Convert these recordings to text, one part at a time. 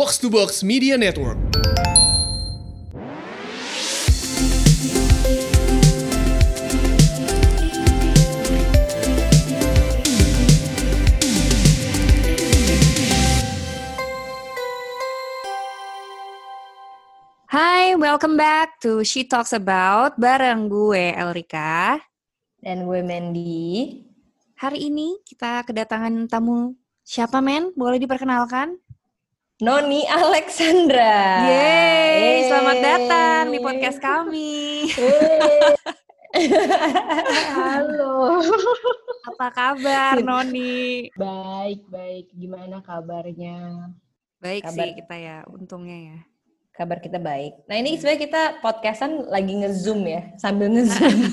Box to Box Media Network. Hai, welcome back to She Talks About bareng gue Elrika. Dan gue Mandy. Hari ini kita kedatangan tamu siapa men? Boleh diperkenalkan? Noni Alexandra. Yeay, selamat datang di podcast kami. Halo. Apa kabar Noni? Baik, baik. Gimana kabarnya? Baik Kabar- sih kita ya, untungnya ya. Kabar kita baik. Nah ini sebenarnya kita podcastan lagi nge-zoom ya, sambil nge-zoom.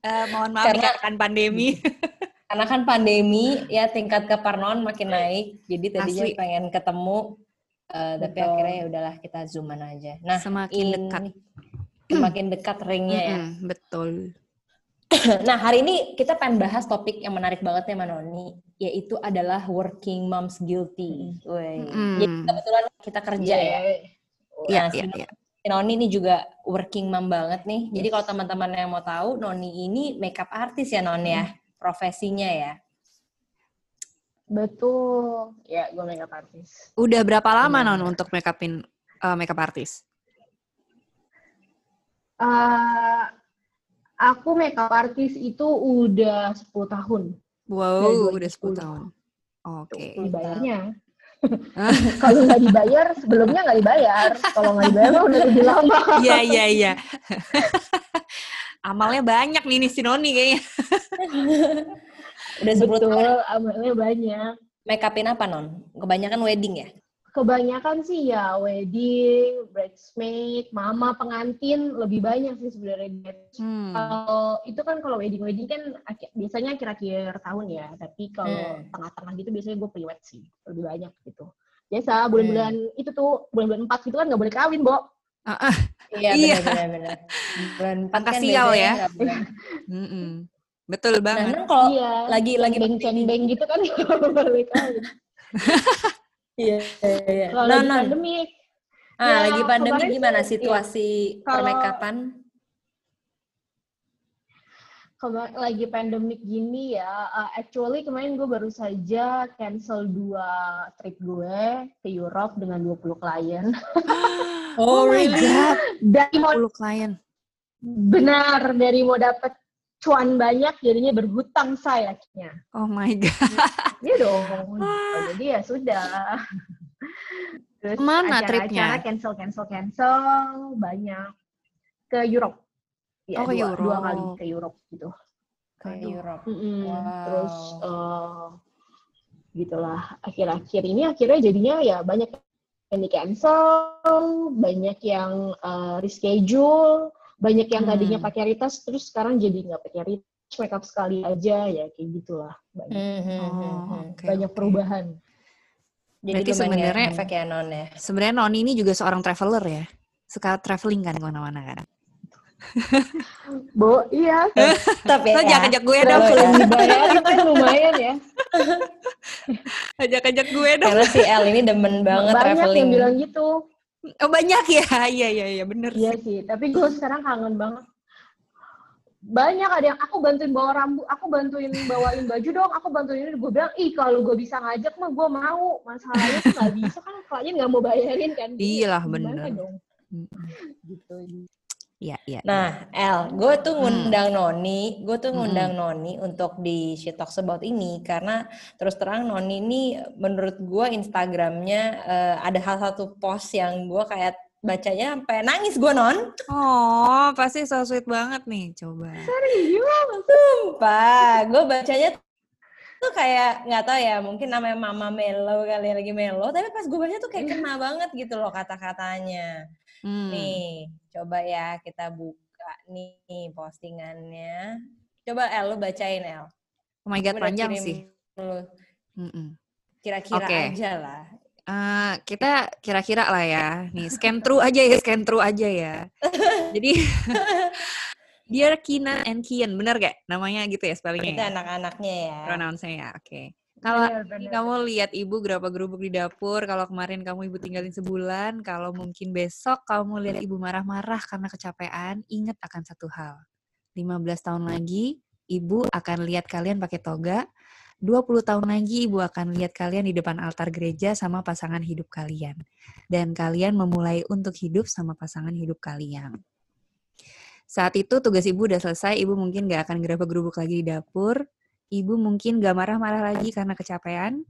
Eh, mohon maaf Karena- ya kan pandemi. Karena kan pandemi, ya tingkat keparnoan makin naik. Jadi tadinya Asli. pengen ketemu, eh, tapi Betul. akhirnya ya udahlah kita zooman aja. Nah Semakin ini dekat. semakin dekat ringnya ya. Betul. Nah hari ini kita pengen bahas topik yang menarik banget ya Manoni, yaitu adalah working moms guilty. Woi. Mm. Jadi kebetulan kita kerja ya. Iya, Nah, iya, iya. Noni ini juga working mom banget nih. Jadi kalau teman-teman yang mau tahu, Noni ini makeup artist ya Non ya, profesinya ya. Betul. Ya, gue makeup artist. Udah berapa lama Benar. Non untuk make upin eh, makeup artist? Eh, aku makeup artist itu udah 10 tahun. Wow, udah 10 2010. tahun. Oke. Dibayarnya. Kalau nggak dibayar, sebelumnya nggak dibayar. Kalau nggak dibayar udah lebih lama. Iya, iya, iya. Amalnya banyak nih nih si Noni kayaknya. Udah 10 tahun Betul, amalnya banyak. make upin apa Non? Kebanyakan wedding ya? Kebanyakan sih ya wedding, bridesmaid, mama pengantin lebih banyak sih sebenarnya. Hmm. Kalau itu kan kalau wedding wedding kan biasanya akhir-akhir tahun ya, tapi kalau Hmm. tengah-tengah gitu biasanya gue priwet sih lebih banyak gitu. Biasa bulan-bulan itu tuh bulan-bulan empat gitu kan nggak boleh kawin, Bo. Iya Iya. benar benar. Bulan empat kan sial ya. boleh. Mm-mm. Betul Nah, banget. Non kalau iya. lagi lagi ceng-ceng gitu kan kawin. Iya, iya, iya. Kalau Non, lagi non. pandemik, Ah, Ya, lagi pandemi gimana situasi Kalau- permakeupan? kema- lagi pandemik gini ya, uh, actually kemarin gue baru saja cancel dua trip gue ke Europe dengan 20 klien. Oh, my god. Dari mau 10 klien. benar dari mau dapet cuan banyak jadinya berhutang saya akhirnya. Oh my god. Iya dong. Oh, jadi ya sudah. Terus Ke mana acara-acara tripnya? cancel cancel cancel banyak ke Europe. Ya, Oh, dua, dua kali ke Europe gitu. Ke Aduh. Europe. Mm-mm. Wow. Terus eh, gitulah akhir-akhir ini akhirnya jadinya ya banyak yang di cancel, banyak yang eh, reschedule, banyak yang tadinya Hmm. pakai retouch terus sekarang jadi nggak pakai retouch makeup sekali aja ya kayak gitulah banyak Hmm, hmm, hmm, Oh, hmm. oke, banyak perubahan. Jadi Berarti sebenarnya- efek ya non ya. Sebenarnya Noni ini juga seorang traveler ya. Suka traveling kan ke mana-mana kan. Bo, iya. Tapi ya, jangan ajak gue dong. Kalau dibayar kan lumayan ya. Ajak-ajak gue dong. karena si El ini demen banget Banyak traveling. yang bilang gitu. Oh banyak ya. Iya, iya, iya. Bener Iya sih. tapi gue sekarang kangen banget. Banyak ada yang aku bantuin bawa rambut, aku bantuin bawain baju dong, aku bantuin ini. Gue bilang, ih kalau gue bisa ngajak mah gue mau. Masalahnya tuh nggak bisa kan klien nggak mau bayarin kan. Iyalah, Gimana bener. dong? Gitu. Iya, iya. Nah, El, gue tuh Hmm. ngundang Noni, gue tuh ngundang Noni untuk di She Talks About ini karena terus terang Noni ini menurut gue Instagramnya eh, ada hal satu post yang gue kayak bacanya sampai nangis gue non. Oh, pasti so sweet banget nih. Coba. Sumpah, gue bacanya tuh kayak nggak tahu ya mungkin namanya Mama Melo kali ya, lagi Melo, tapi pas gue baca tuh kayak kena banget gitu loh kata-katanya. Hmm. Nih, coba ya kita buka nih postingannya. Coba El, lu bacain El. Oh my god, udah panjang sih. lu. Kira-kira Oke. aja lah. Eh, kita kira-kira lah ya. Nih, scan through aja ya, scan through aja ya. Jadi, Dear Kina and Kian, bener gak namanya gitu ya Itu spellingnya ya? anak-anaknya ya. Pronounce-nya ya, oke. Kalau bener. kamu lihat ibu berapa gerubuk di dapur, kalau kemarin kamu ibu tinggalin sebulan, kalau mungkin besok kamu lihat ibu marah-marah karena kecapean, ingat akan satu hal. 15 tahun lagi, ibu akan lihat kalian pakai toga. 20 tahun lagi ibu akan lihat kalian di depan altar gereja sama pasangan hidup kalian. Dan kalian memulai untuk hidup sama pasangan hidup kalian. Saat itu tugas ibu udah selesai, ibu mungkin gak akan gerabak-gerubuk lagi di dapur. Ibu mungkin gak marah-marah lagi karena kecapean.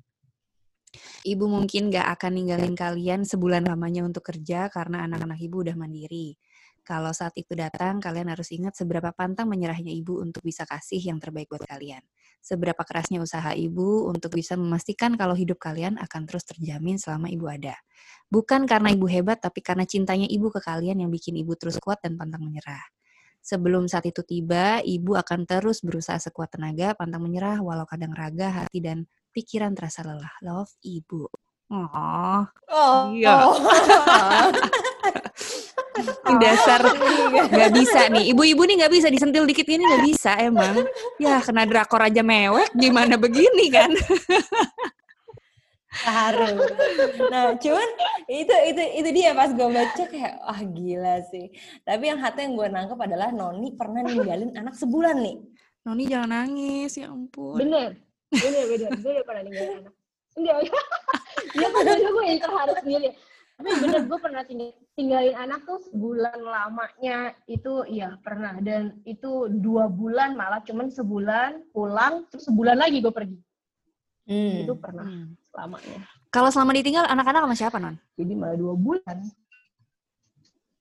Ibu mungkin gak akan ninggalin kalian sebulan lamanya untuk kerja karena anak-anak ibu udah mandiri. Kalau saat itu datang, kalian harus ingat seberapa pantang menyerahnya ibu untuk bisa kasih yang terbaik buat kalian. Seberapa kerasnya usaha ibu untuk bisa memastikan kalau hidup kalian akan terus terjamin selama ibu ada. Bukan karena ibu hebat, tapi karena cintanya ibu ke kalian yang bikin ibu terus kuat dan pantang menyerah. Sebelum saat itu tiba, ibu akan terus berusaha sekuat tenaga, pantang menyerah, walau kadang raga, hati, dan pikiran terasa lelah. Love ibu. Oh, Oh, Iya. oh. dasar nggak bisa nih. Ibu-ibu nih nggak bisa disentil dikit ini nggak bisa emang. Ya kena drakor aja mewek, gimana begini kan? Haru. Nah, cuman itu itu itu dia pas gue baca kayak wah gila sih. Tapi yang hati yang gue nangkep adalah Noni pernah ninggalin anak sebulan nih. Noni jangan nangis, ya ampun. Bener, bener, bener. Gue udah pernah ninggalin anak. Enggak, dia kan gue yang terharu sendiri. Tapi bener, gue pernah ting- tinggalin anak tuh sebulan lamanya itu ya pernah. Dan itu dua bulan malah cuman sebulan pulang, terus sebulan lagi gue pergi. Hmm. Itu pernah Hmm. Selamanya. Kalau selama ditinggal anak-anak sama siapa non? Jadi malah dua bulan.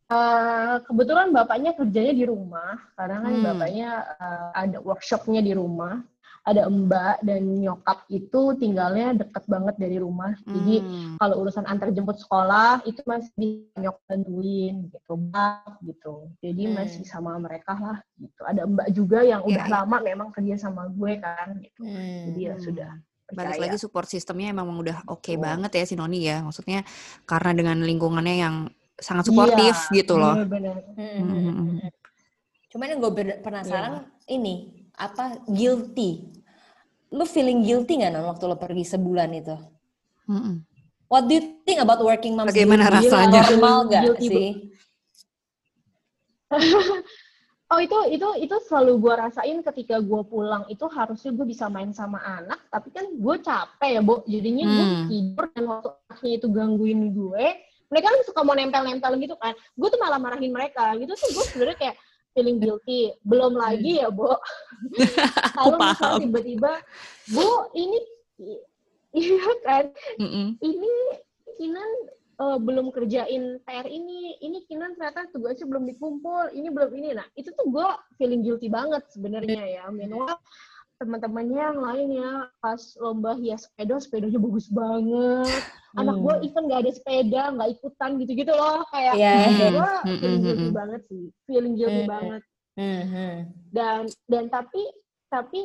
Eh, kebetulan bapaknya kerjanya di rumah, karena kan Hmm. bapaknya eh, ada workshopnya di rumah. Ada mbak dan nyokap itu tinggalnya deket banget dari rumah. Jadi Hmm. kalau urusan antar jemput sekolah itu masih bisa nyokap bantuin gitu, mbak gitu. Jadi Hmm. masih sama mereka lah gitu. Ada mbak juga yang udah iya. lama memang kerja sama gue kan gitu. Hmm. Jadi ya Hmm. Balik lagi support sistemnya emang udah oke Betul. banget ya si Noni ya. Maksudnya karena dengan lingkungannya yang sangat suportif Iya, gitu loh. bener-bener. Hmm. Hmm, hmm. Cuman yang gue penasaran Iya. ini apa guilty. Lu feeling guilty nggak non waktu lo pergi sebulan itu? Mm-mm. What do you think about working moms? Bagaimana rasanya? Normal gak Guilty sih? Oh itu itu itu selalu gue rasain ketika gue pulang itu harusnya gue bisa main sama anak tapi kan gue capek ya bu jadinya gue Hmm. tidur dan waktu anaknya itu gangguin gue mereka kan suka mau nempel-nempel gitu kan. Gue tuh malah marahin mereka. Gitu tuh gue sebenarnya kayak feeling guilty. Belum lagi ya bu kalau misalnya tiba-tiba bu ini iya kan? Mm-mm. ini Kinan eh, belum kerjain PR ini, ini Kinan ternyata tugasnya belum dikumpul, ini belum ini. Nah, itu tuh gue feeling guilty banget sebenarnya ya. Meanwhile, teman-temannya yang lain ya, pas lomba hias sepeda, sepedanya bagus banget. Anak gue Hmm. even gak ada sepeda, nggak ikutan gitu-gitu loh. Kayak, Iya. gue Hmm, feeling hmm, guilty hmm. banget sih. Feeling guilty Hmm. banget. Hmm, hmm. Dan dan tapi tapi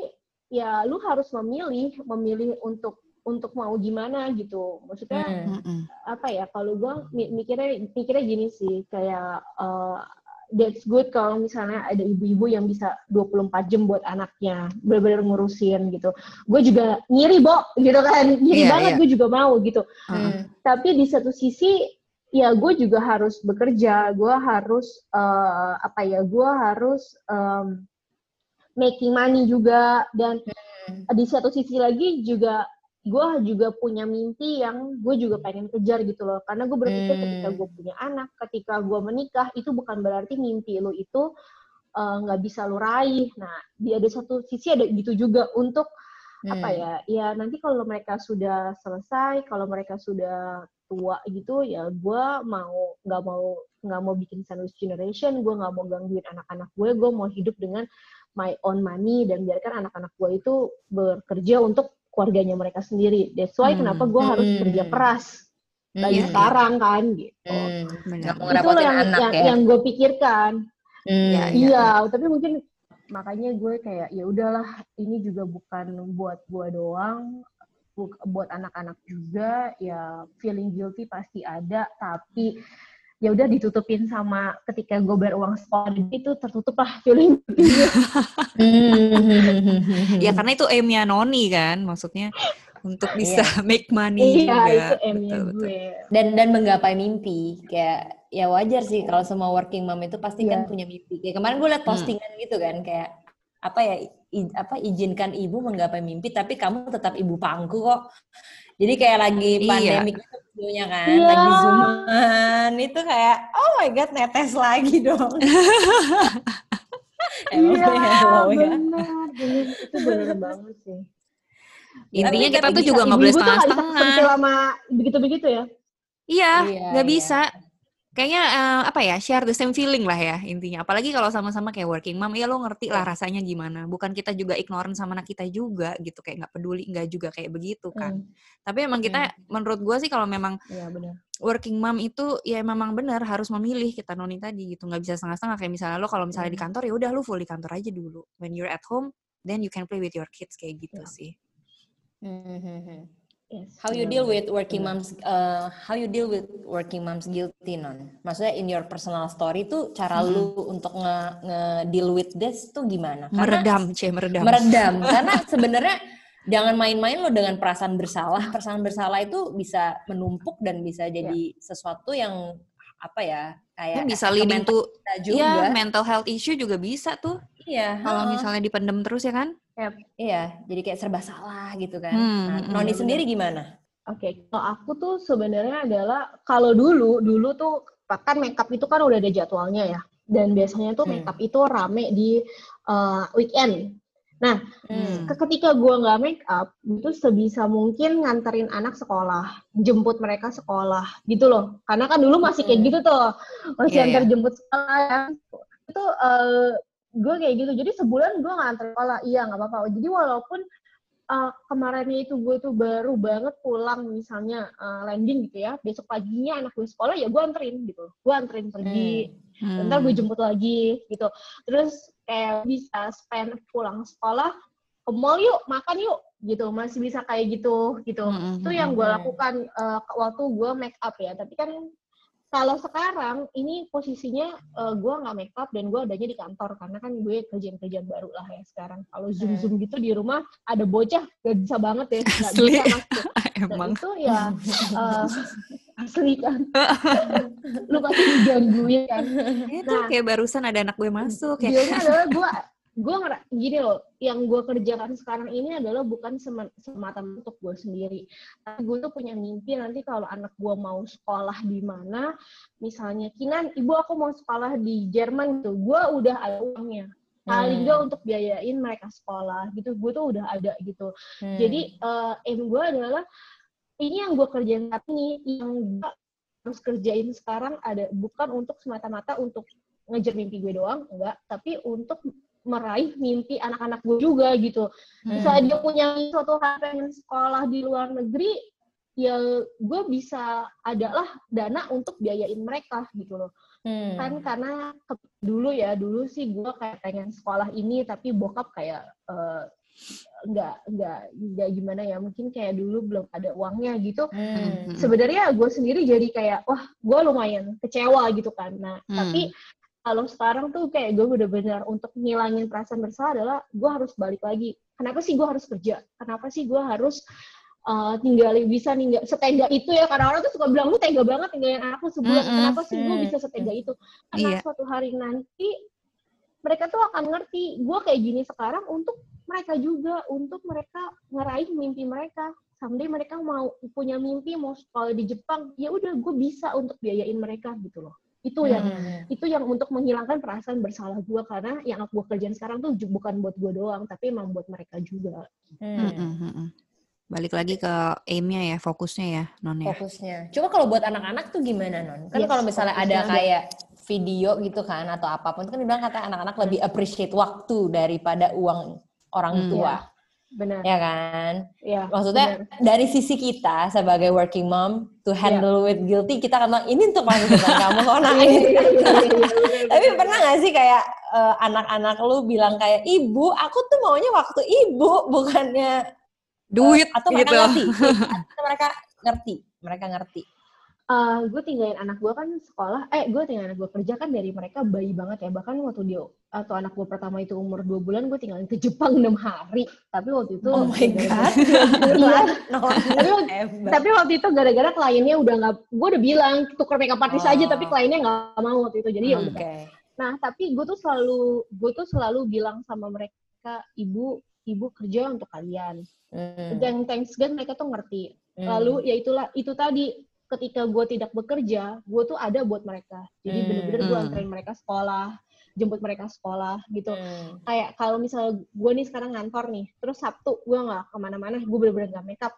ya lu harus memilih, memilih untuk untuk mau gimana gitu. Maksudnya Hmm. Mm-mm. apa ya kalau gue mikirnya mikirnya gini sih kayak uh, that's good kalau misalnya ada ibu-ibu yang bisa 24 jam buat anaknya benar-benar ngurusin gitu gue juga ngiri bo gitu kan ngiri Iya, banget iya. gue juga mau gitu Uh-uh. Hmm. tapi di satu sisi ya gue juga harus bekerja gue harus uh, apa ya gue harus um, making money juga dan Hmm. di satu sisi lagi juga gue juga punya mimpi yang gue juga pengen kejar gitu loh karena gue berpikir Hmm. ketika gue punya anak ketika gue menikah itu bukan berarti mimpi lo itu uh, nggak bisa lo raih nah di ada satu sisi ada gitu juga untuk apa Hmm. ya ya nanti kalau mereka sudah selesai kalau mereka sudah tua gitu ya gue mau nggak mau nggak mau bikin sandwich generation gue nggak mau gangguin anak-anak gue gue mau hidup dengan my own money dan biarkan anak-anak gue itu bekerja untuk keluarganya mereka sendiri that's why Hmm. kenapa gue harus Hmm. kerja keras dari Iya, sekarang kan gitu Hmm. Benar. Itu yang anak yang, ya. yang gue pikirkan Hmm. Iya, Iya, tapi mungkin makanya gue kayak ya udahlah ini juga bukan buat gue doang, bu- buat anak-anak juga ya feeling guilty pasti ada, tapi ya udah ditutupin sama ketika gue bayar uang sekolah itu tertutup lah feeling. Hmm. Ya karena itu aimnya Noni kan, maksudnya untuk bisa make money Iya, juga. itu Betul, betul. gue. dan dan menggapai mimpi kayak ya wajar sih kalau semua working mom itu pasti kan Iya. punya mimpi kayak kemarin gue liat Hmm. postingan gitu kan kayak apa ya i- apa izinkan ibu menggapai mimpi tapi kamu tetap ibu pangku kok jadi kayak lagi Iya. pandemik itu videonya kan Iya. lagi zooman itu kayak oh my god netes lagi dong Emang Iya, hello ya. benar, benar. Itu benar banget sih. Intinya kita tuh bisa. juga nggak boleh setengah-setengah. kesentil sama begitu-begitu ya. Iya, Iya, nggak iya. bisa. Kayaknya eh, apa ya, share the same feeling lah ya intinya. Apalagi kalau sama-sama kayak working mom, ya lo ngerti lah rasanya gimana. Bukan kita juga ignorant sama anak kita juga gitu, kayak nggak peduli, nggak juga kayak begitu kan. Hmm, Tapi emang kita, menurut gue sih kalau memang Iya benar. working mom itu ya memang benar harus memilih kita noni tadi gitu, nggak bisa setengah-setengah. Kayak misalnya lo kalau misalnya di Hmm. kantor ya udah lo full di kantor aja dulu. When you're at home, then you can play with your kids kayak gitu Iya. sih. Mhm. Yes, How you deal with working moms? uh, how you deal with working moms guilty non? Maksudnya in your personal story tuh cara Mhm. lu untuk nge, nge deal with this tuh gimana? Karena Meredam, cie meredam. meredam. Karena sebenarnya jangan main-main lo dengan perasaan bersalah. Perasaan bersalah itu bisa menumpuk dan bisa jadi sesuatu yang apa ya kayak bisa leading kita juga. Iya, mental health issue juga bisa tuh. Iya. Kalau heeh. misalnya dipendem terus ya kan? Iya, jadi kayak serba salah gitu kan. Hmm, Nah, hmm, Noni benar. sendiri gimana? Oke, kalau aku tuh sebenarnya adalah kalau dulu dulu tuh kan makeup itu kan udah ada jadwalnya ya. Dan biasanya tuh Hmm. makeup itu rame di uh, weekend. Hmm. Ke- Ketika gua nggak make up, itu sebisa mungkin nganterin anak sekolah, jemput mereka sekolah, gitu loh. Karena kan dulu masih kayak Hmm. gitu tuh, masih Iya, antar iya. jemput sekolah. ya. Itu gue kayak gitu. Jadi sebulan gue nggak antar sekolah, iya nggak apa-apa. Jadi walaupun uh, kemarinnya itu gue tuh baru banget pulang misalnya uh, landing gitu ya, besok paginya anak gue sekolah ya gue anterin gitu. Gue anterin pergi, Hmm. ntar gue jemput lagi gitu terus kayak bisa spend pulang sekolah ke mall yuk makan yuk gitu masih bisa kayak gitu gitu Hmm, itu hmm, yang hmm. gue lakukan uh, waktu gue make up ya tapi kan kalau sekarang ini posisinya uh, gue nggak make up dan gue adanya di kantor karena kan gue kerjaan-kerjaan baru lah ya sekarang kalau zoom zoom gitu di rumah ada bocah gak bisa banget ya nggak Asli. bisa masuk dan Emang. itu ya uh, asli kan lu pasti digangguin kan Itu Nah. kayak barusan ada anak gue masuk ya. Dealnya adalah gue gue gini loh yang gue kerjakan sekarang ini adalah bukan sema- semata untuk gue sendiri. Tapi gue tuh punya mimpi nanti kalau anak gue mau sekolah di mana misalnya kinan ibu aku mau sekolah di Jerman gitu. Gue udah ada uangnya. Paling Hmm. nggak untuk biayain mereka sekolah gitu gue tuh udah ada gitu. Hmm. jadi eh, aim gue adalah ini yang gue kerjain saat ini yang gue harus kerjain sekarang ada bukan untuk semata-mata untuk ngejar mimpi gue doang enggak. Tapi untuk meraih mimpi anak-anak gue juga gitu Hmm. misalnya dia punya suatu hal pengen sekolah di luar negeri ya gue bisa adalah dana untuk biayain mereka gitu loh Hmm. kan karena ke- dulu ya dulu sih gue kayak pengen sekolah ini tapi bokap kayak eh, nggak nggak nggak gimana ya mungkin kayak dulu belum ada uangnya gitu Hmm. Hmm. sebenarnya gue sendiri jadi kayak wah gue lumayan kecewa gitu kan nah Hmm. tapi kalau sekarang tuh kayak gue bener-bener untuk ngilangin perasaan bersalah adalah gue harus balik lagi kenapa sih gue harus kerja kenapa sih gue harus uh, tinggalin bisa ninggal setega itu ya karena orang tuh suka bilang lu tega banget tinggalin anakku sebulan Mm-mm. kenapa sih gue Mm. bisa setega itu karena Iya. suatu hari nanti mereka tuh akan ngerti gue kayak gini sekarang untuk mereka juga untuk mereka ngeraih mimpi mereka someday mereka mau punya mimpi mau sekolah di Jepang ya udah gue bisa untuk biayain mereka gitu loh itu yang Hmm. itu yang untuk menghilangkan perasaan bersalah gue karena yang aku kerjain sekarang tuh bukan buat gue doang tapi emang buat mereka juga Hmm. Hmm, hmm, hmm, hmm. Balik lagi ke aim-nya ya, fokusnya ya, Non ya. fokusnya. Coba kalau buat anak-anak tuh gimana non? Kan Yes, kalau misalnya ada kayak video gitu kan atau apa pun itu kan dibilang kata anak-anak lebih appreciate waktu daripada uang orang Hmm. tua, benar. Ya kan? ya Maksudnya benar. dari sisi kita sebagai working mom to handle with guilty kita kan bilang, ini untuk depan kamu kok benar, Tapi pernah gak sih kayak eh, anak-anak lu bilang kayak ibu, aku tuh maunya waktu ibu bukannya Duit atau mereka gitu. ngerti? Atau mereka ngerti? Mereka ngerti eh gue tinggalin anak gue kan sekolah, eh gue tinggalin anak gue kerja kan dari mereka bayi banget ya. Bahkan waktu dia atau anak gue pertama itu umur dua bulan, gue tinggalin ke Jepang enam hari. Tapi waktu itu Oh my god. Iya. Tapi waktu- hebat. tapi waktu itu gara-gara kliennya udah nggak, gue udah bilang tukar makeup artist aja, Oh. tapi kliennya nggak mau waktu itu. Jadi ya Hmm. udah. Nah, tapi gue tuh selalu gue tuh selalu bilang sama mereka, ibu ibu kerja untuk kalian. Hmm. Dan thanks God mereka tuh ngerti. Hmm. Lalu ya itulah itu tadi ketika gue tidak bekerja, gue tuh ada buat mereka. Jadi Hmm. bener-bener gue Hmm. anterin mereka sekolah, jemput mereka sekolah gitu. Hmm. Kayak kalau misalnya gue nih sekarang ngantor nih, terus Sabtu gue nggak ke mana-mana, gue bener-bener nggak makeup.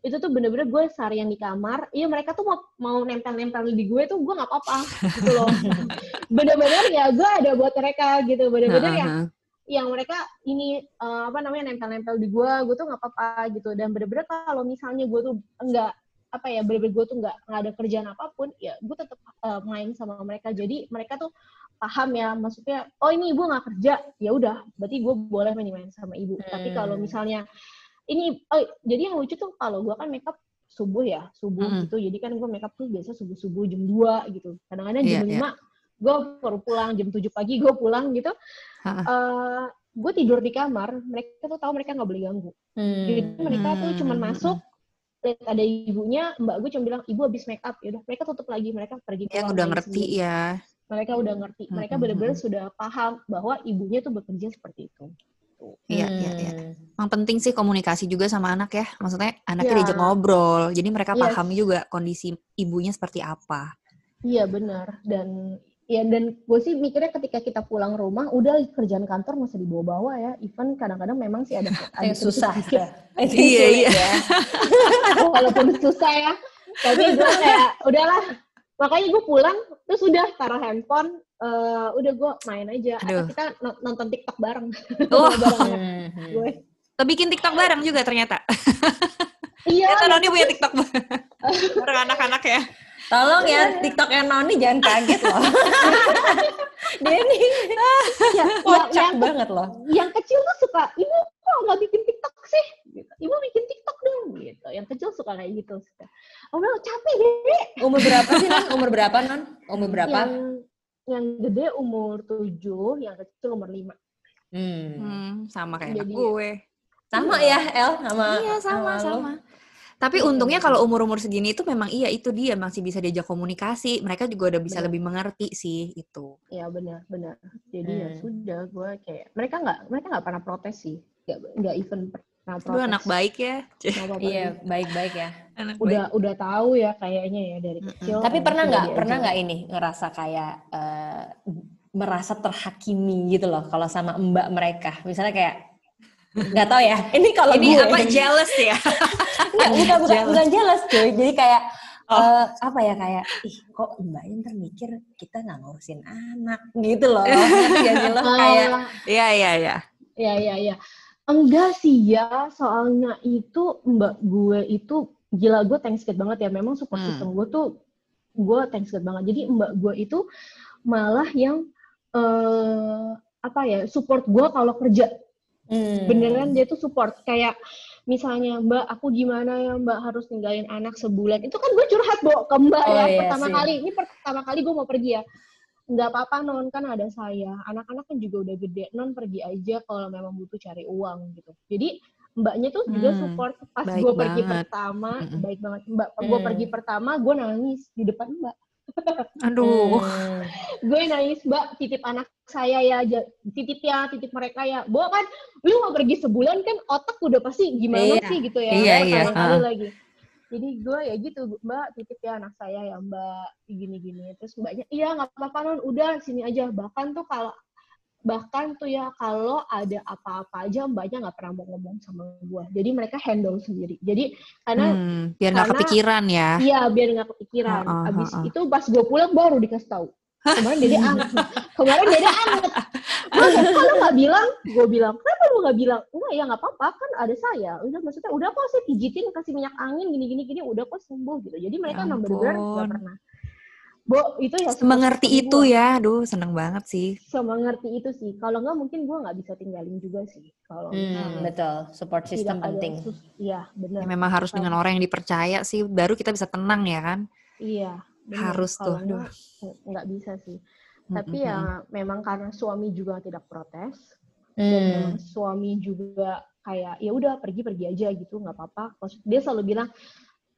Itu tuh bener-bener gue seharian di kamar, iya mereka tuh mau, mau nempel-nempel di gue tuh gue nggak apa-apa gitu loh. bener-bener ya gue ada buat mereka gitu, bener-bener ya Heeh. yang mereka ini eh, apa namanya nempel-nempel di gue, gue tuh nggak apa-apa gitu. Dan bener-bener kalau misalnya gue tuh enggak apa ya bener-bener gue tuh nggak nggak ada kerjaan apa pun, ya gue tetap eh, main sama mereka. Jadi mereka tuh paham ya, maksudnya oh ini ibu nggak kerja, ya udah, berarti gue boleh main-main sama ibu. Tapi kalau Hmm. misalnya ini, oh jadi yang lucu tuh kalau gue kan makeup subuh ya, subuh Mm-mm. gitu. Jadi kan gue makeup tuh biasa subuh-subuh jam 2 gitu. Kadang-kadang Iya, jam iya. 5 gue baru pulang, jam 7 pagi gue pulang gitu. Ha-ha. Eh gue tidur di kamar, mereka tuh tahu mereka nggak boleh ganggu. Hmm. Jadi mereka tuh cuman Hmm. masuk, lihat ada ibunya, mbak gue cuma bilang ibu habis make up, ya udah mereka tutup lagi, mereka pergi Yang udah ngerti sendiri. ya. Mereka udah ngerti, mereka Hmm, benar-benar hmm, sudah paham bahwa ibunya tuh bekerja seperti itu. Iya, iya, iya. Hmm. Emang penting sih komunikasi juga sama anak ya. Maksudnya anaknya Iya. diajak ngobrol. Jadi mereka Yes. paham juga kondisi ibunya seperti apa. Iya benar dan ya dan gue sih mikirnya ketika kita pulang rumah udah kerjaan kantor nggak usah dibawa-bawa ya even kadang-kadang memang sih ada ada Yang susah. sedikit- Itu Iya, sulit iya. ya. walaupun susah ya tapi gue kayak udahlah makanya gue pulang terus udah taruh handphone eh, udah gue main aja atau Aduh. kita no- nonton TikTok bareng Oh. Hmm. gue Kita bikin TikTok bareng juga ternyata. iya Ternyata Noni punya TikTok bareng anak-anak ya. Tolong ya TikToknya Noni jangan kaget loh. Dia nih ya, kocak yang, banget loh. yang kecil tuh suka ibu kok nggak bikin TikTok sih gitu. ibu bikin TikTok dong gitu yang kecil suka kayak gitu suka oh capek deh Umur berapa sih Non? Umur berapa Non? Umur berapa? yang yang gede umur tujuh yang kecil umur lima Hmm. Hmm, sama kayak Jadi- gue. Sama ya El sama Iya, sama, lo? sama. Tapi untungnya kalau umur-umur segini itu memang iya itu dia masih bisa diajak komunikasi. Mereka juga udah bisa Benar. lebih mengerti sih itu. ya benar benar jadi ya Hmm. sudah gue kayak mereka nggak mereka nggak pernah protes sih nggak nggak even pernah Lu protes anak baik ya. Iya, baik-baik ya. Anak udah udah tahu ya kayaknya ya dari kecil Tapi ya pernah sudah nggak pernah nggak ini ngerasa kayak eh, merasa terhakimi gitu loh kalau sama mbak mereka misalnya kayak nggak tahu ya ini kalau Ini gue apa jealous ya? nggak bukan bukan Jealous. bukan jealous cuy jadi kayak Oh. eh, apa ya kayak ih kok mbaknya ntar mikir kita nggak ngurusin anak gitu loh ngerti gak sih lo Ah, kayak Iya, iya, iya. ya ya ya enggak sih ya soalnya itu mbak gue itu gila gue thanks God banget ya memang support Hmm. system gue tuh gue thanks God banget jadi mbak gue itu malah yang eh apa ya support gue kalau kerja hmm, beneran dia tuh support. Kayak misalnya mbak aku gimana ya mbak harus ninggalin anak sebulan? Itu kan gue curhat bo ke mbak Oh, ya iya pertama sih. kali. Ini pertama kali gue mau pergi ya. Nggak apa-apa non kan ada saya. Anak-anak kan juga udah gede. Non pergi aja kalau memang butuh cari uang gitu. Jadi mbaknya tuh juga Hmm, support. Pas gue pergi pertama Mm-mm. baik banget. Mbak gue Hmm. pergi pertama gue nangis di depan mbak Aduh. hmm, gue nangis mbak. Titip anak saya ya. Titip ya titip mereka ya. Bo kan lu mau pergi sebulan kan otak udah pasti gimana Iya. sih gitu ya. Iya, iya, kali ha. lagi. Jadi gue ya gitu mbak. Titip ya anak saya ya mbak. Gini gini terus mbaknya iya nggak apa-apa non udah sini aja. Bahkan tuh kalau bahkan tuh ya kalau ada apa-apa aja mbaknya nggak pernah mau ngomong sama gue jadi mereka handle sendiri jadi karena Hmm, biar nggak kepikiran ya. Iya, biar nggak kepikiran. Heeh, Abis heeh. itu pas gue pulang baru dikasih tahu. Kemarin dede anget. Kemarin dede anget. Mas, kalau nggak bilang, gue bilang, kenapa lu nggak bilang? Enggak ya nggak apa-apa, kan ada saya. Udah maksudnya, udah kok saya pijitin, kasih minyak angin, gini-gini, gini, udah kok sembuh gitu. Jadi mereka Ya emang nggak pernah. Bo, itu ya Mengerti seperti itu gua. ya. Aduh, seneng banget sih. Semengerti itu sih. Kalau nggak mungkin gue nggak bisa tinggalin juga sih. Kalau hmm, betul support system penting Iya, benar. Ya, memang harus dengan orang yang dipercaya sih. Baru kita bisa tenang ya kan. Iya. bener. Harus tuh, aduh. enggak, nggak bisa sih. Mm, Tapi mm, ya mm. memang karena suami juga tidak protes dan Hmm. memang suami juga kayak ya udah pergi-pergi aja gitu nggak apa-apa. Dia selalu bilang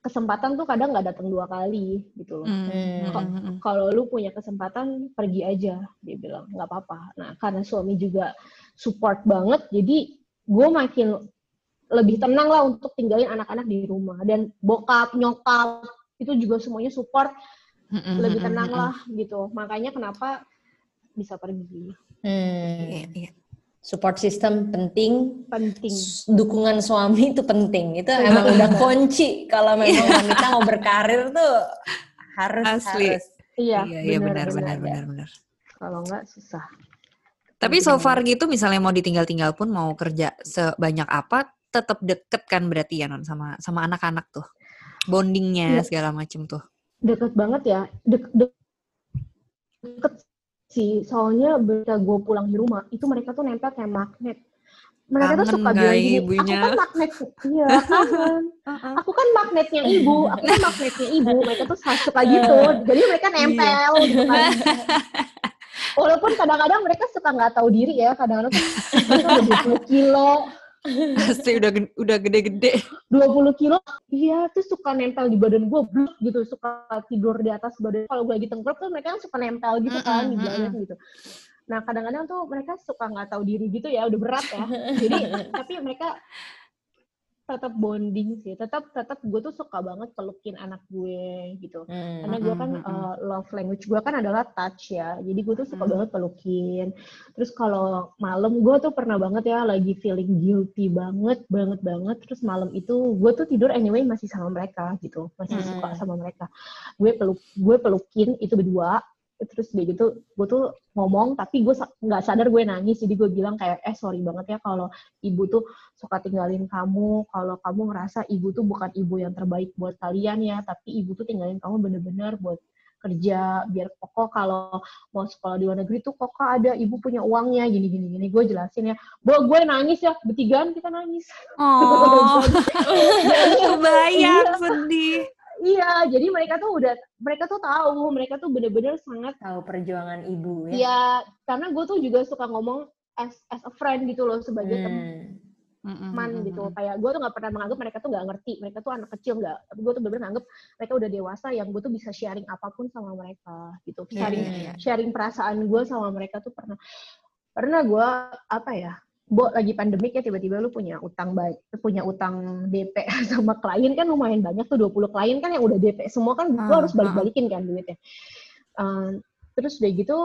kesempatan tuh kadang nggak datang dua kali gitu loh. Mm, Hmm. mm, mm, mm. Kalau lu punya kesempatan pergi aja, dia bilang nggak apa-apa. Nah karena suami juga support banget, jadi gue makin lebih tenang lah untuk tinggalin anak-anak di rumah dan bokap nyokap itu juga semuanya support Mm, mm, lebih mm, tenang mm, mm. lah gitu. Makanya kenapa bisa pergi. Hmm. Iya, iya. Support system penting, Penting. Dukungan suami itu penting. Itu emang udah kunci kalau memang wanita mau berkarir tuh harus Asli. harus. Iya, Iya, iya benar, benar, benar. benar, benar. Kalau nggak susah. Tapi so far gitu misalnya mau ditinggal-tinggal pun mau kerja sebanyak apa tetap deket kan berarti ya non sama sama anak-anak tuh. Bondingnya Iya. segala macem tuh. Deket banget ya. Dek, dek- deket sih. Soalnya ketika gue pulang di rumah, itu mereka tuh nempel kayak magnet. Mereka tuh Kangen suka nggak bilang gini, ibunya?" aku kan magnet. Iya, kangen. Aku kan magnetnya ibu, aku kan magnetnya ibu. Mereka tuh suka gitu. Jadi mereka nempel gitu kan. Walaupun kadang-kadang mereka suka nggak tahu diri ya, kadang-kadang tuh mereka udah 20 kilo, Pasti udah udah gede-gede. 20 kilo, iya tuh suka nempel di badan gue, bluk gitu, suka tidur di atas badan. Kalau gue lagi tengkurap tuh mereka suka nempel gitu kan di badan gitu. Nah kadang-kadang tuh mereka suka nggak tahu diri gitu ya, udah berat ya. Jadi tapi mereka tetap bonding sih, tetap tetap gue tuh suka banget pelukin anak gue gitu. Hmm. Karena gue kan mm-mm. uh, love language gue kan adalah touch ya. Jadi gue tuh suka Mm. banget pelukin. Terus kalau malam gue tuh pernah banget ya lagi feeling guilty banget, banget banget. Terus malam itu gue tuh tidur anyway masih sama mereka gitu, masih Mm. suka sama mereka. Gue peluk, gue pelukin itu berdua. Terus dia gitu, gue tuh ngomong tapi gue nggak sadar gue nangis. Jadi gue bilang kayak, eh sorry banget ya kalau ibu tuh suka tinggalin kamu. Kalau kamu ngerasa ibu tuh bukan ibu yang terbaik buat kalian ya, tapi ibu tuh tinggalin kamu bener-bener buat kerja biar koko kalau mau sekolah di luar negeri tuh koko ada ibu punya uangnya gini gini gini gue jelasin ya gue gue nangis ya bertigaan kita nangis Oh, Iya. kebayang sedih. Iya jadi mereka tuh udah mereka tuh tahu mereka tuh bener-bener sangat Tahu perjuangan ibu ya. ya karena gue tuh juga suka ngomong as as a friend gitu loh sebagai teman Hmm. teman gitu kayak gue tuh nggak pernah menganggap mereka tuh nggak ngerti mereka tuh anak kecil nggak tapi gue tuh bener-bener nganggap mereka udah dewasa yang gue tuh bisa sharing apa pun sama mereka gitu Iya, sharing iya, iya. sharing perasaan gue sama mereka tuh pernah pernah gue apa ya Bo, lagi pandemik ya tiba-tiba lu punya utang baik punya utang DP sama klien kan lumayan banyak tuh 20 klien kan yang udah DP semua kan gue Ah, harus balik-balikin kan duitnya. Um, terus udah gitu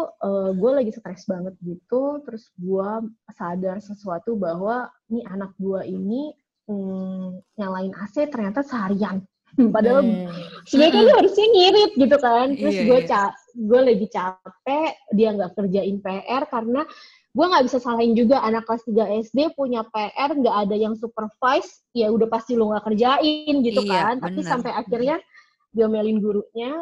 gue lagi stres banget gitu terus gue sadar sesuatu bahwa nih anak gue ini mm, nyalain AC ternyata seharian. Padahal Hmm. sebenarnya kan dia harusnya ngirit gitu kan. Terus Iya, gue iya. ca gue lagi capek dia nggak kerjain PR karena gue nggak bisa salahin juga anak kelas 3 SD punya PR nggak ada yang supervise ya udah pasti lo nggak kerjain gitu Iya, kan. Tapi bener. sampai akhirnya diomelin gurunya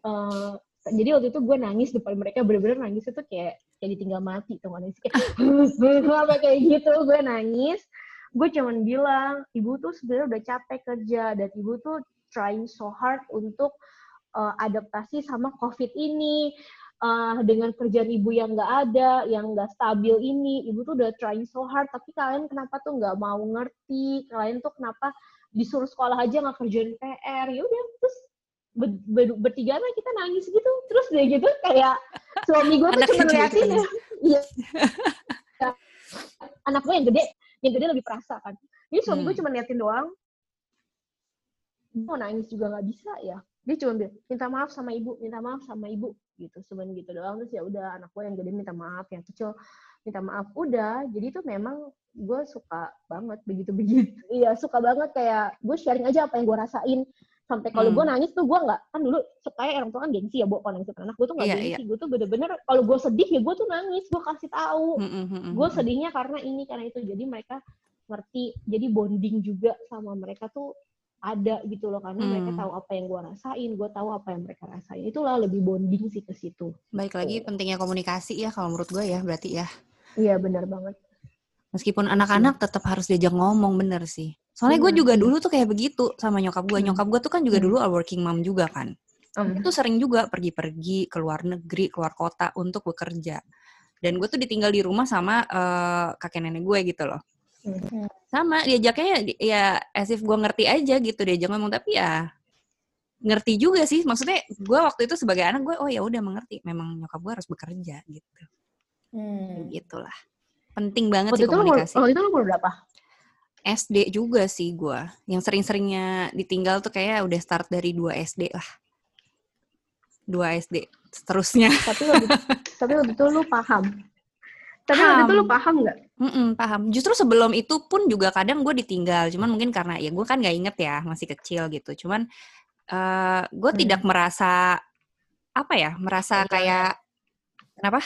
eh, jadi waktu itu gue nangis depan mereka bener-bener nangis itu kayak kayak ditinggal mati tuh nangis kayak sampai kayak gitu gue nangis. Gue cuman bilang ibu tuh sebenarnya udah capek kerja dan ibu tuh trying so hard untuk uh, adaptasi sama covid ini Uh, dengan kerjaan ibu yang nggak ada, yang nggak stabil ini, ibu tuh udah trying so hard, tapi kalian kenapa tuh nggak mau ngerti? Kalian tuh kenapa disuruh sekolah aja nggak kerjain PR? Ya udah, terus ber- ber- bertiga mah kita nangis gitu, terus dia gitu kayak suami gue tuh cuma kecil ngeliatin gitu ya, iya. Anak gue yang gede, yang gede lebih perasa kan. Jadi suami gue Hmm. cuma liatin doang, mau nangis juga nggak bisa ya dia cuma bilang minta maaf sama ibu minta maaf sama ibu gitu cuman gitu doang. Terus ya udah anak gue yang gede minta maaf yang kecil minta maaf. Udah jadi itu memang gue suka banget begitu begitu. Iya suka banget kayak gue sharing aja apa yang gue rasain. Sampai kalau Hmm. gue nangis tuh gue nggak kan dulu supaya orang tua kan gengsi ya bu kalau nangis anak gue tuh nggak Iya, gengsi. gue tuh bener-bener kalau gue sedih ya gue tuh nangis gue kasih tahu. Mm, mm, mm, gue mm. sedihnya karena ini karena itu. Jadi mereka ngerti jadi bonding juga sama mereka tuh ada gitu loh karena mereka Hmm. tahu apa yang gue rasain gue tahu apa yang mereka rasain itulah lebih bonding sih ke situ Baik lagi pentingnya komunikasi ya kalau menurut gue ya berarti ya. iya benar banget Meskipun anak-anak tetap harus diajak ngomong bener sih. Soalnya gue Iya, juga dulu tuh kayak begitu sama nyokap gue. Hmm. Nyokap gue tuh kan juga Hmm. dulu working mom juga kan. Hmm. itu sering juga pergi-pergi ke luar negeri, keluar kota untuk bekerja. Dan gue tuh ditinggal di rumah sama eh, kakek nenek gue gitu loh. Hmm. Sama diajaknya ya, ya as if gue ngerti aja gitu diajak ngomong tapi ya ngerti juga sih. Maksudnya gue waktu itu sebagai anak gue oh ya udah mengerti. Memang nyokap gue harus bekerja gitu. Hmm. Gitulah. Penting banget Waktu sih itu komunikasi. waktu itu lu umur berapa? SD juga sih gue. Yang sering-seringnya ditinggal tuh kayak udah start dari 2 SD lah. 2 SD seterusnya. Tapi waktu, tapi waktu itu lu paham. Tapi waktu itu lu Paham. paham nggak? Mm-mm, paham. Justru sebelum itu pun juga kadang gue ditinggal. Cuman mungkin karena ya gue kan nggak inget ya masih kecil gitu. Cuman eh gue Hmm. tidak merasa apa ya merasa Kehilangan. kayak kenapa?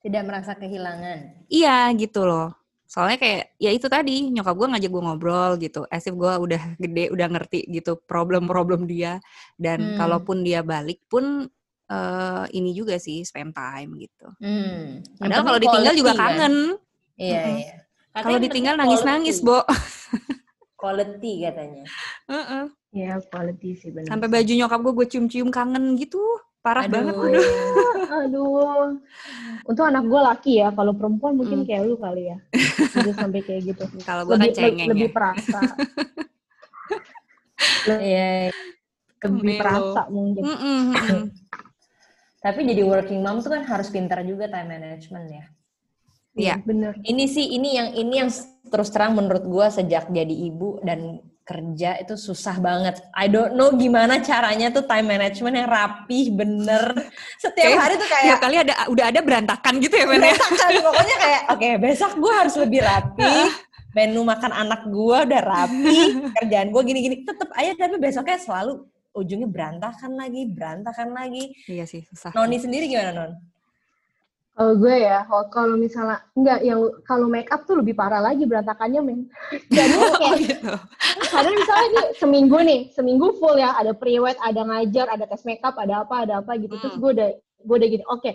Tidak merasa kehilangan. Iya gitu loh. Soalnya kayak ya itu tadi nyokap gue ngajak gue ngobrol gitu. As if gue udah gede udah ngerti gitu problem-problem dia. Dan Hmm. kalaupun dia balik pun eh ini juga sih spend time gitu. Hmm. Padahal kalau ditinggal juga kan? Iya, Mm-mm. iya. Kalau ditinggal nangis-nangis. Bo. Quality katanya. Heeh. Iya, quality sih benar. Sampai baju nyokap gue gue cium-cium kangen gitu. Parah Aduh. banget. Aduh. Aduh. Untuk anak gue laki ya, kalau perempuan mungkin Hmm. kayak lu kali ya. Sampai kayak gitu. Kalau gue kan Lebih, le- cengeng lebih ya. perasa. Iya. lebih Melo. perasa mungkin. Mm-mm. Tapi jadi working mom tuh kan harus pintar juga time management ya. Iya. Bener. Ini sih ini yang ini yang terus terang menurut gua sejak jadi ibu dan kerja itu susah banget. I don't know gimana caranya tuh time management yang rapih bener. Setiap Kayak hari tuh kayak kali ada udah ada berantakan gitu ya, Men ya. berantakan. Pokoknya kayak oke besok gua harus lebih rapi. Menu makan anak gua udah rapi. Kerjaan gua gini-gini. Tetep aja tapi besoknya selalu ujungnya berantakan lagi, berantakan lagi. Iya sih, susah. Noni sendiri gimana Non? Kalau gue ya, kalau- misalnya enggak yang kalau make up tuh lebih parah lagi berantakannya men. Jadi Oh kayak gitu. kadang misalnya nih seminggu nih, seminggu full ya, ada pre-wed, ada ngajar, ada tes makeup, ada apa, ada apa gitu. Terus Hmm. gue udah gue udah gini, oke,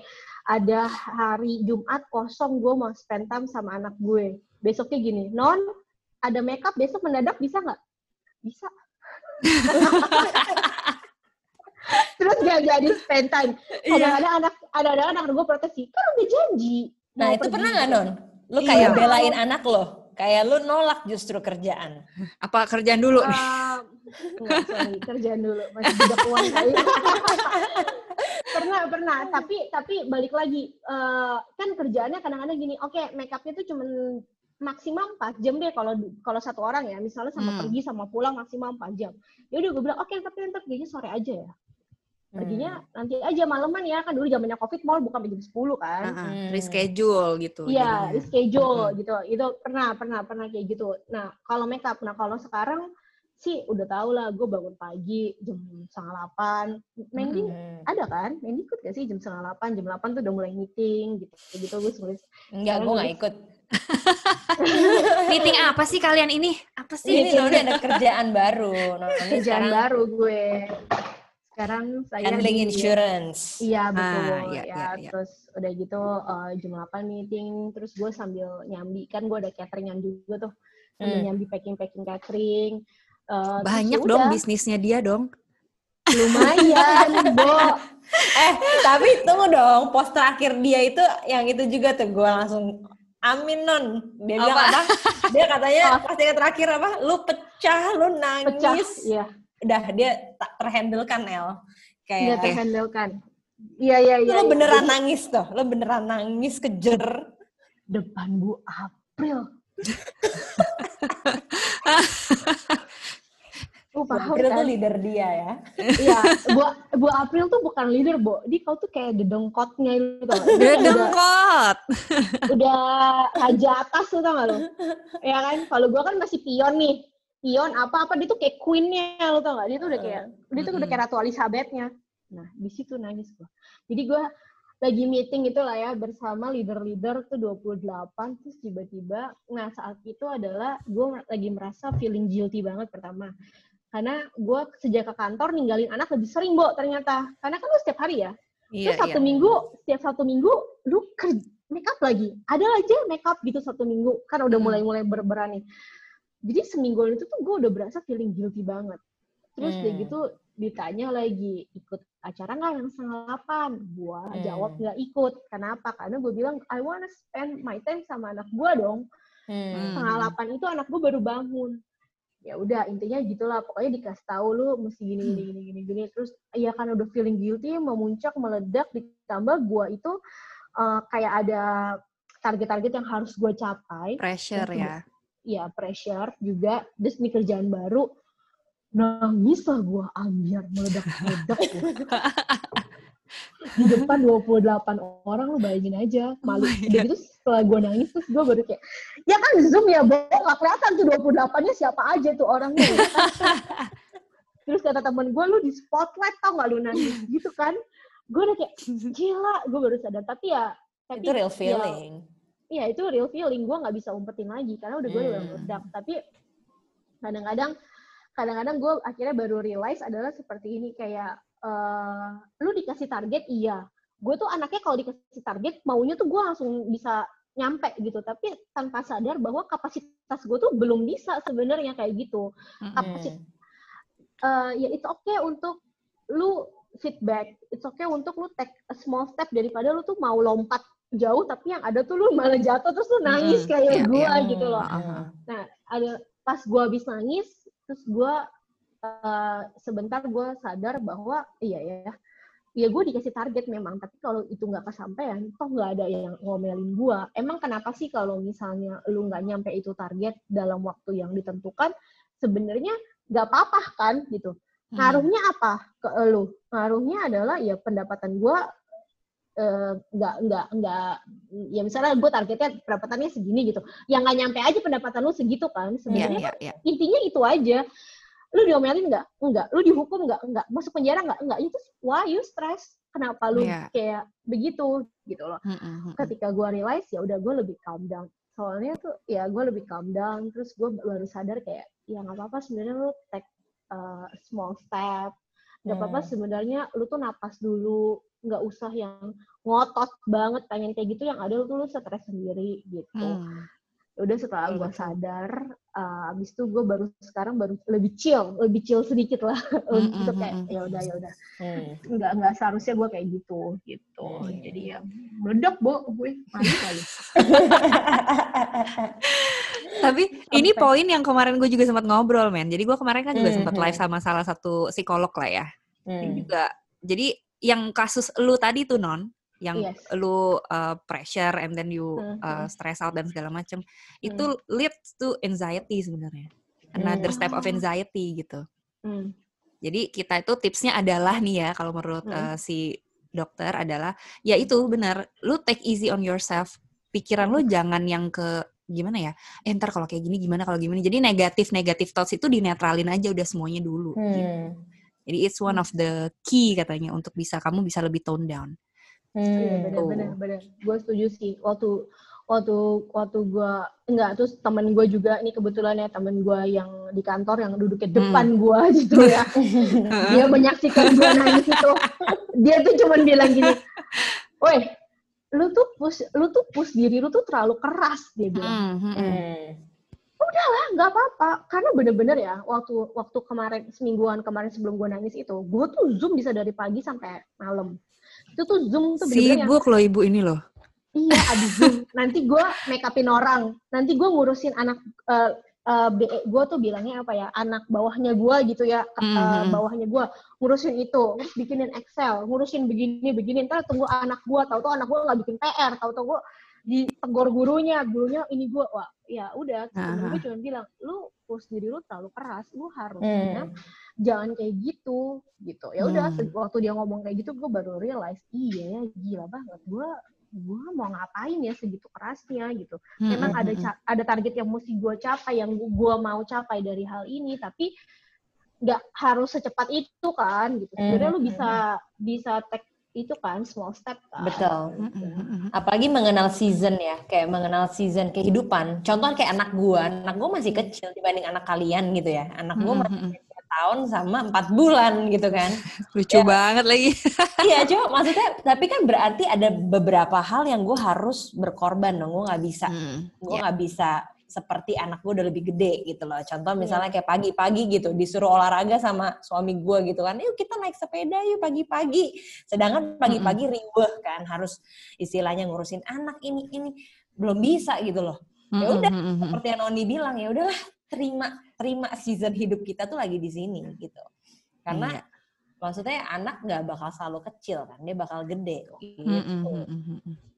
ada hari Jumat kosong gue mau spend time sama anak gue. Besoknya gini, non, ada makeup besok mendadak bisa nggak? Bisa. Terus gak jadi spend time. Kadang-kadang anak, ada-ada anak gue protes sih, kan udah janji. Nah itu pergi pernah gitu." nggak Non? Lu Iya. kayak belain anak lo, kayak lu nolak justru kerjaan. Apa kerjaan dulu? Ah, enggak, sorry, kerjaan dulu. Masih tidak uang pernah, pernah. Tapi tapi balik lagi, eh, kan kerjaannya kadang-kadang gini, oke, make upnya tuh cuman maksimal 4 jam deh kalau kalau satu orang ya. Misalnya sama Hmm. pergi sama pulang maksimal 4 jam. Ya udah gue bilang, oke, tapi ntar perginya sore aja ya. Perginya nanti aja malaman ya, kan dulu zamannya Covid mall buka jam 10 kan. Hmm. reschedule gitu. Iya, jadinya. reschedule Mm-mm. gitu. Itu pernah, pernah, pernah kayak gitu. Nah, kalau makeup, nah kalau sekarang sih udah tau lah, gue bangun pagi jam setengah delapan. Mandy Hmm. ada kan? Mandy ikut gak sih jam setengah delapan? Jam delapan tuh udah mulai meeting gitu. Kayak gitu gue sebenarnya. Enggak, gue nggak ikut. Meeting apa sih kalian ini? Apa sih? Ini Noni ada kerjaan baru. Kerjaan sekarang baru gue. Sekarang saya handling di- insurance. Iya betul Ah, ya. iya, iya. Terus udah gitu eh, jam 8 meeting, terus gue sambil nyambi kan gue ada cateringan juga tuh, sambil Hmm. nyambi packing packing catering. Terus Banyak ya dong udah, bisnisnya dia dong. lumayan, Bo. Eh, tapi tunggu dong, post terakhir dia itu yang itu juga tuh gue langsung Amin non, dia bilang Apa? apa? Dia katanya Oh. postingan terakhir apa? Lu pecah, lu Pecah, nangis. iya, Udah dia tak terhandle kan El. nggak Kayak terhandlekan. Iya iya iya. lo iya. beneran nangis tuh, lo beneran nangis kejer. depan Bu April. Lu paham Kira tuh kan? leader dia ya. Iya, Bu, Bu April tuh bukan leader, Bu. Dia kau tuh kayak dedengkotnya itu. Dia udah, udah raja atas tuh tau gak lu? Ya kan? Kalau gua kan masih pion nih. Pion apa-apa dia tuh kayak queen-nya lu tau gak? Dia tuh udah kayak dia tuh udah kayak Ratu Elizabeth-nya. Nah, di situ nangis gua. Jadi gua lagi meeting itu lah ya bersama leader-leader tuh 28 terus tiba-tiba nah saat itu adalah gue lagi merasa feeling guilty banget pertama karena gue sejak ke kantor ninggalin anak lebih sering bo ternyata karena kan lu setiap hari ya Iya, Terus satu iya. minggu, setiap satu minggu lu kerja make up lagi. Ada aja make up gitu satu minggu. Kan udah Hmm. mulai-mulai ber berani. Jadi seminggu itu tuh gue udah berasa feeling guilty banget. Terus Hmm. gitu ditanya lagi ikut acara nggak yang setengah delapan gue Hmm. jawab nggak ikut kenapa karena gue bilang I wanna spend my time sama anak gue dong Hmm. setengah delapan itu anak gue baru bangun ya udah intinya gitulah pokoknya dikasih tahu lu mesti gini gini gini gini gini terus ya kan udah feeling guilty memuncak meledak ditambah gue itu eh, kayak ada target-target yang harus gue capai Pressure ya. Ya pressure juga. Terus ini kerjaan baru nangis lah gue ambiar meledak-meledak di depan 28 orang lu bayangin aja malu. udah gitu setelah gue nangis terus gue baru kayak ya kan zoom ya bo? Gak kelihatan tuh 28 nya siapa aja tuh orangnya ya terus kata temen gue lu di spotlight tau gak lu nangis? Gitu kan. Gue udah kayak gila gue baru sadar. Tapi ya tapi Itu real ya, feeling. Iya itu real feeling gue nggak bisa umpetin lagi karena udah gue udah Hmm. meledak. Tapi kadang-kadang kadang-kadang gue akhirnya baru realize adalah seperti ini kayak eh lu dikasih target iya. Gue tuh anaknya kalau dikasih target maunya tuh gue langsung bisa nyampe gitu. Tapi tanpa sadar bahwa kapasitas gue tuh belum bisa sebenarnya kayak gitu. Kapasitas eh ya it's okay untuk lu feedback. It's okay untuk lu take a small step daripada lu tuh mau lompat jauh tapi yang ada tuh lu malah jatuh terus lu nangis Mm, kayak iya, gua iya. gitu loh. Ah, Nah, ada pas gua habis nangis terus gua eh, sebentar gua sadar bahwa iya ya ya gue dikasih target memang tapi kalau itu nggak kesampaian toh nggak ada yang ngomelin gua emang kenapa sih kalau misalnya lu nggak nyampe itu target dalam waktu yang ditentukan sebenarnya nggak apa-apa kan gitu Hmm. ngaruhnya apa ke elu ngaruhnya adalah ya pendapatan gue nggak nggak nggak ya misalnya gue targetnya pendapatannya segini gitu. Yang nggak nyampe aja pendapatan lu segitu kan. Iya, sebenarnya iya, iya. intinya itu aja. Lu diomelin nggak? Nggak. Lu dihukum nggak? Nggak. Masuk penjara nggak? Nggak. Itu why you stress? Kenapa lu Iya. kayak begitu? Gitu loh. Mm-mm, mm-mm. ketika gue realize ya udah gue lebih calm down. Soalnya tuh ya gue lebih calm down. Terus gue baru sadar kayak ya nggak apa-apa sebenarnya lu take uh, small step. Nggak apa-apa Hmm. sebenarnya lu tuh napas dulu nggak usah yang ngotot banget pengen kayak gitu yang ada tuh lu stres sendiri gitu Hmm. udah setelah gue sadar uh, abis itu gue baru sekarang baru lebih chill lebih chill sedikit lah Mm, untuk mm, kayak mm, ya udah ya udah Hmm. nggak nggak seharusnya gue kayak gitu gitu Hmm. jadi ya meledak bo gue kali Tapi ini poin yang kemarin gue juga sempat ngobrol, men. Jadi gue kemarin kan juga sempat Mhm. live sama salah satu psikolog lah ya. Dia Hmm. juga. Jadi yang kasus lu tadi tuh non, yang Yes. lu uh, pressure and then you uh, stress out dan segala macam, itu leads to anxiety sebenarnya. Another Hmm. step of Ah. anxiety gitu. Hmm. Jadi kita itu tipsnya adalah nih ya kalau menurut Hmm. uh, si dokter adalah ya itu benar, lu take easy on yourself. Pikiran lu jangan yang ke gimana ya? Eh ntar kalau kayak gini gimana kalau gimana. Jadi negatif negatif thoughts itu dinetralin aja udah semuanya dulu. gitu. Hmm. Jadi it's one of the key katanya untuk bisa kamu bisa lebih tone down. Iya Hmm. benar Tuh. benar. Gue setuju sih. Waktu waktu waktu gue enggak terus temen gue juga ini kebetulan ya temen gue yang di kantor yang duduknya Hmm. depan gue gitu ya. Dia menyaksikan gue nangis itu. Dia tuh cuman bilang gini, "Woi, lu tuh push lu tuh push diri lu tuh terlalu keras," dia bilang. Hmm, hmm, hmm. Hmm. Ah, nggak apa-apa karena bener-bener ya waktu waktu kemarin semingguan kemarin sebelum gue nangis itu gue tuh zoom bisa dari pagi sampai malam itu tuh zoom tuh bener-bener yang Sibuk loh ibu ini loh. Iya, abis Zoom. Nanti gue make upin orang. Nanti gue ngurusin anak, uh, uh, gue tuh bilangnya apa ya, anak bawahnya gue gitu ya, uh, Mhm. bawahnya gue. Ngurusin itu, terus bikinin Excel, ngurusin begini, begini. Ntar tunggu anak gue, tahu-tahu anak gue nggak bikin PR, tahu-tahu gue ditegur gurunya, gurunya ini gue, wah ya udah. Gue cuma bilang, lu push diri lu terlalu keras, lu harusnya Hmm. jangan kayak gitu gitu ya udah Hmm. waktu dia ngomong kayak gitu gue baru realize iya ya gila banget gue gue mau ngapain ya segitu kerasnya gitu Hmm, memang hmm, ada hmm, ada target yang mesti gue capai yang gue mau capai dari hal ini tapi nggak harus secepat itu kan gitu sebenarnya lu Hmm. bisa bisa take itu kan small step kan Betul. hmm. Apalagi mengenal season ya, kayak mengenal season kehidupan. Contoh kayak anak gua, anak gua masih kecil dibanding anak kalian gitu ya. Anak gua Hmm, masih hmm, hmm. tiga tahun sama empat bulan gitu kan. Lucu banget lagi. iya, cuma maksudnya, tapi kan berarti ada beberapa hal yang gua harus berkorban dong. Gua nggak bisa, Hmm, gua ya. nggak bisa seperti anak gue udah lebih gede gitu loh. Contoh Iya. misalnya kayak pagi-pagi gitu disuruh olahraga sama suami gue gitu kan, yuk kita naik sepeda yuk pagi-pagi. Sedangkan pagi-pagi riweh kan harus istilahnya ngurusin anak ini ini belum bisa gitu loh. Ya udah seperti yang Noni bilang ya udahlah terima terima season hidup kita tuh lagi di sini gitu. Karena Iya. maksudnya anak nggak bakal selalu kecil kan, dia bakal gede gitu.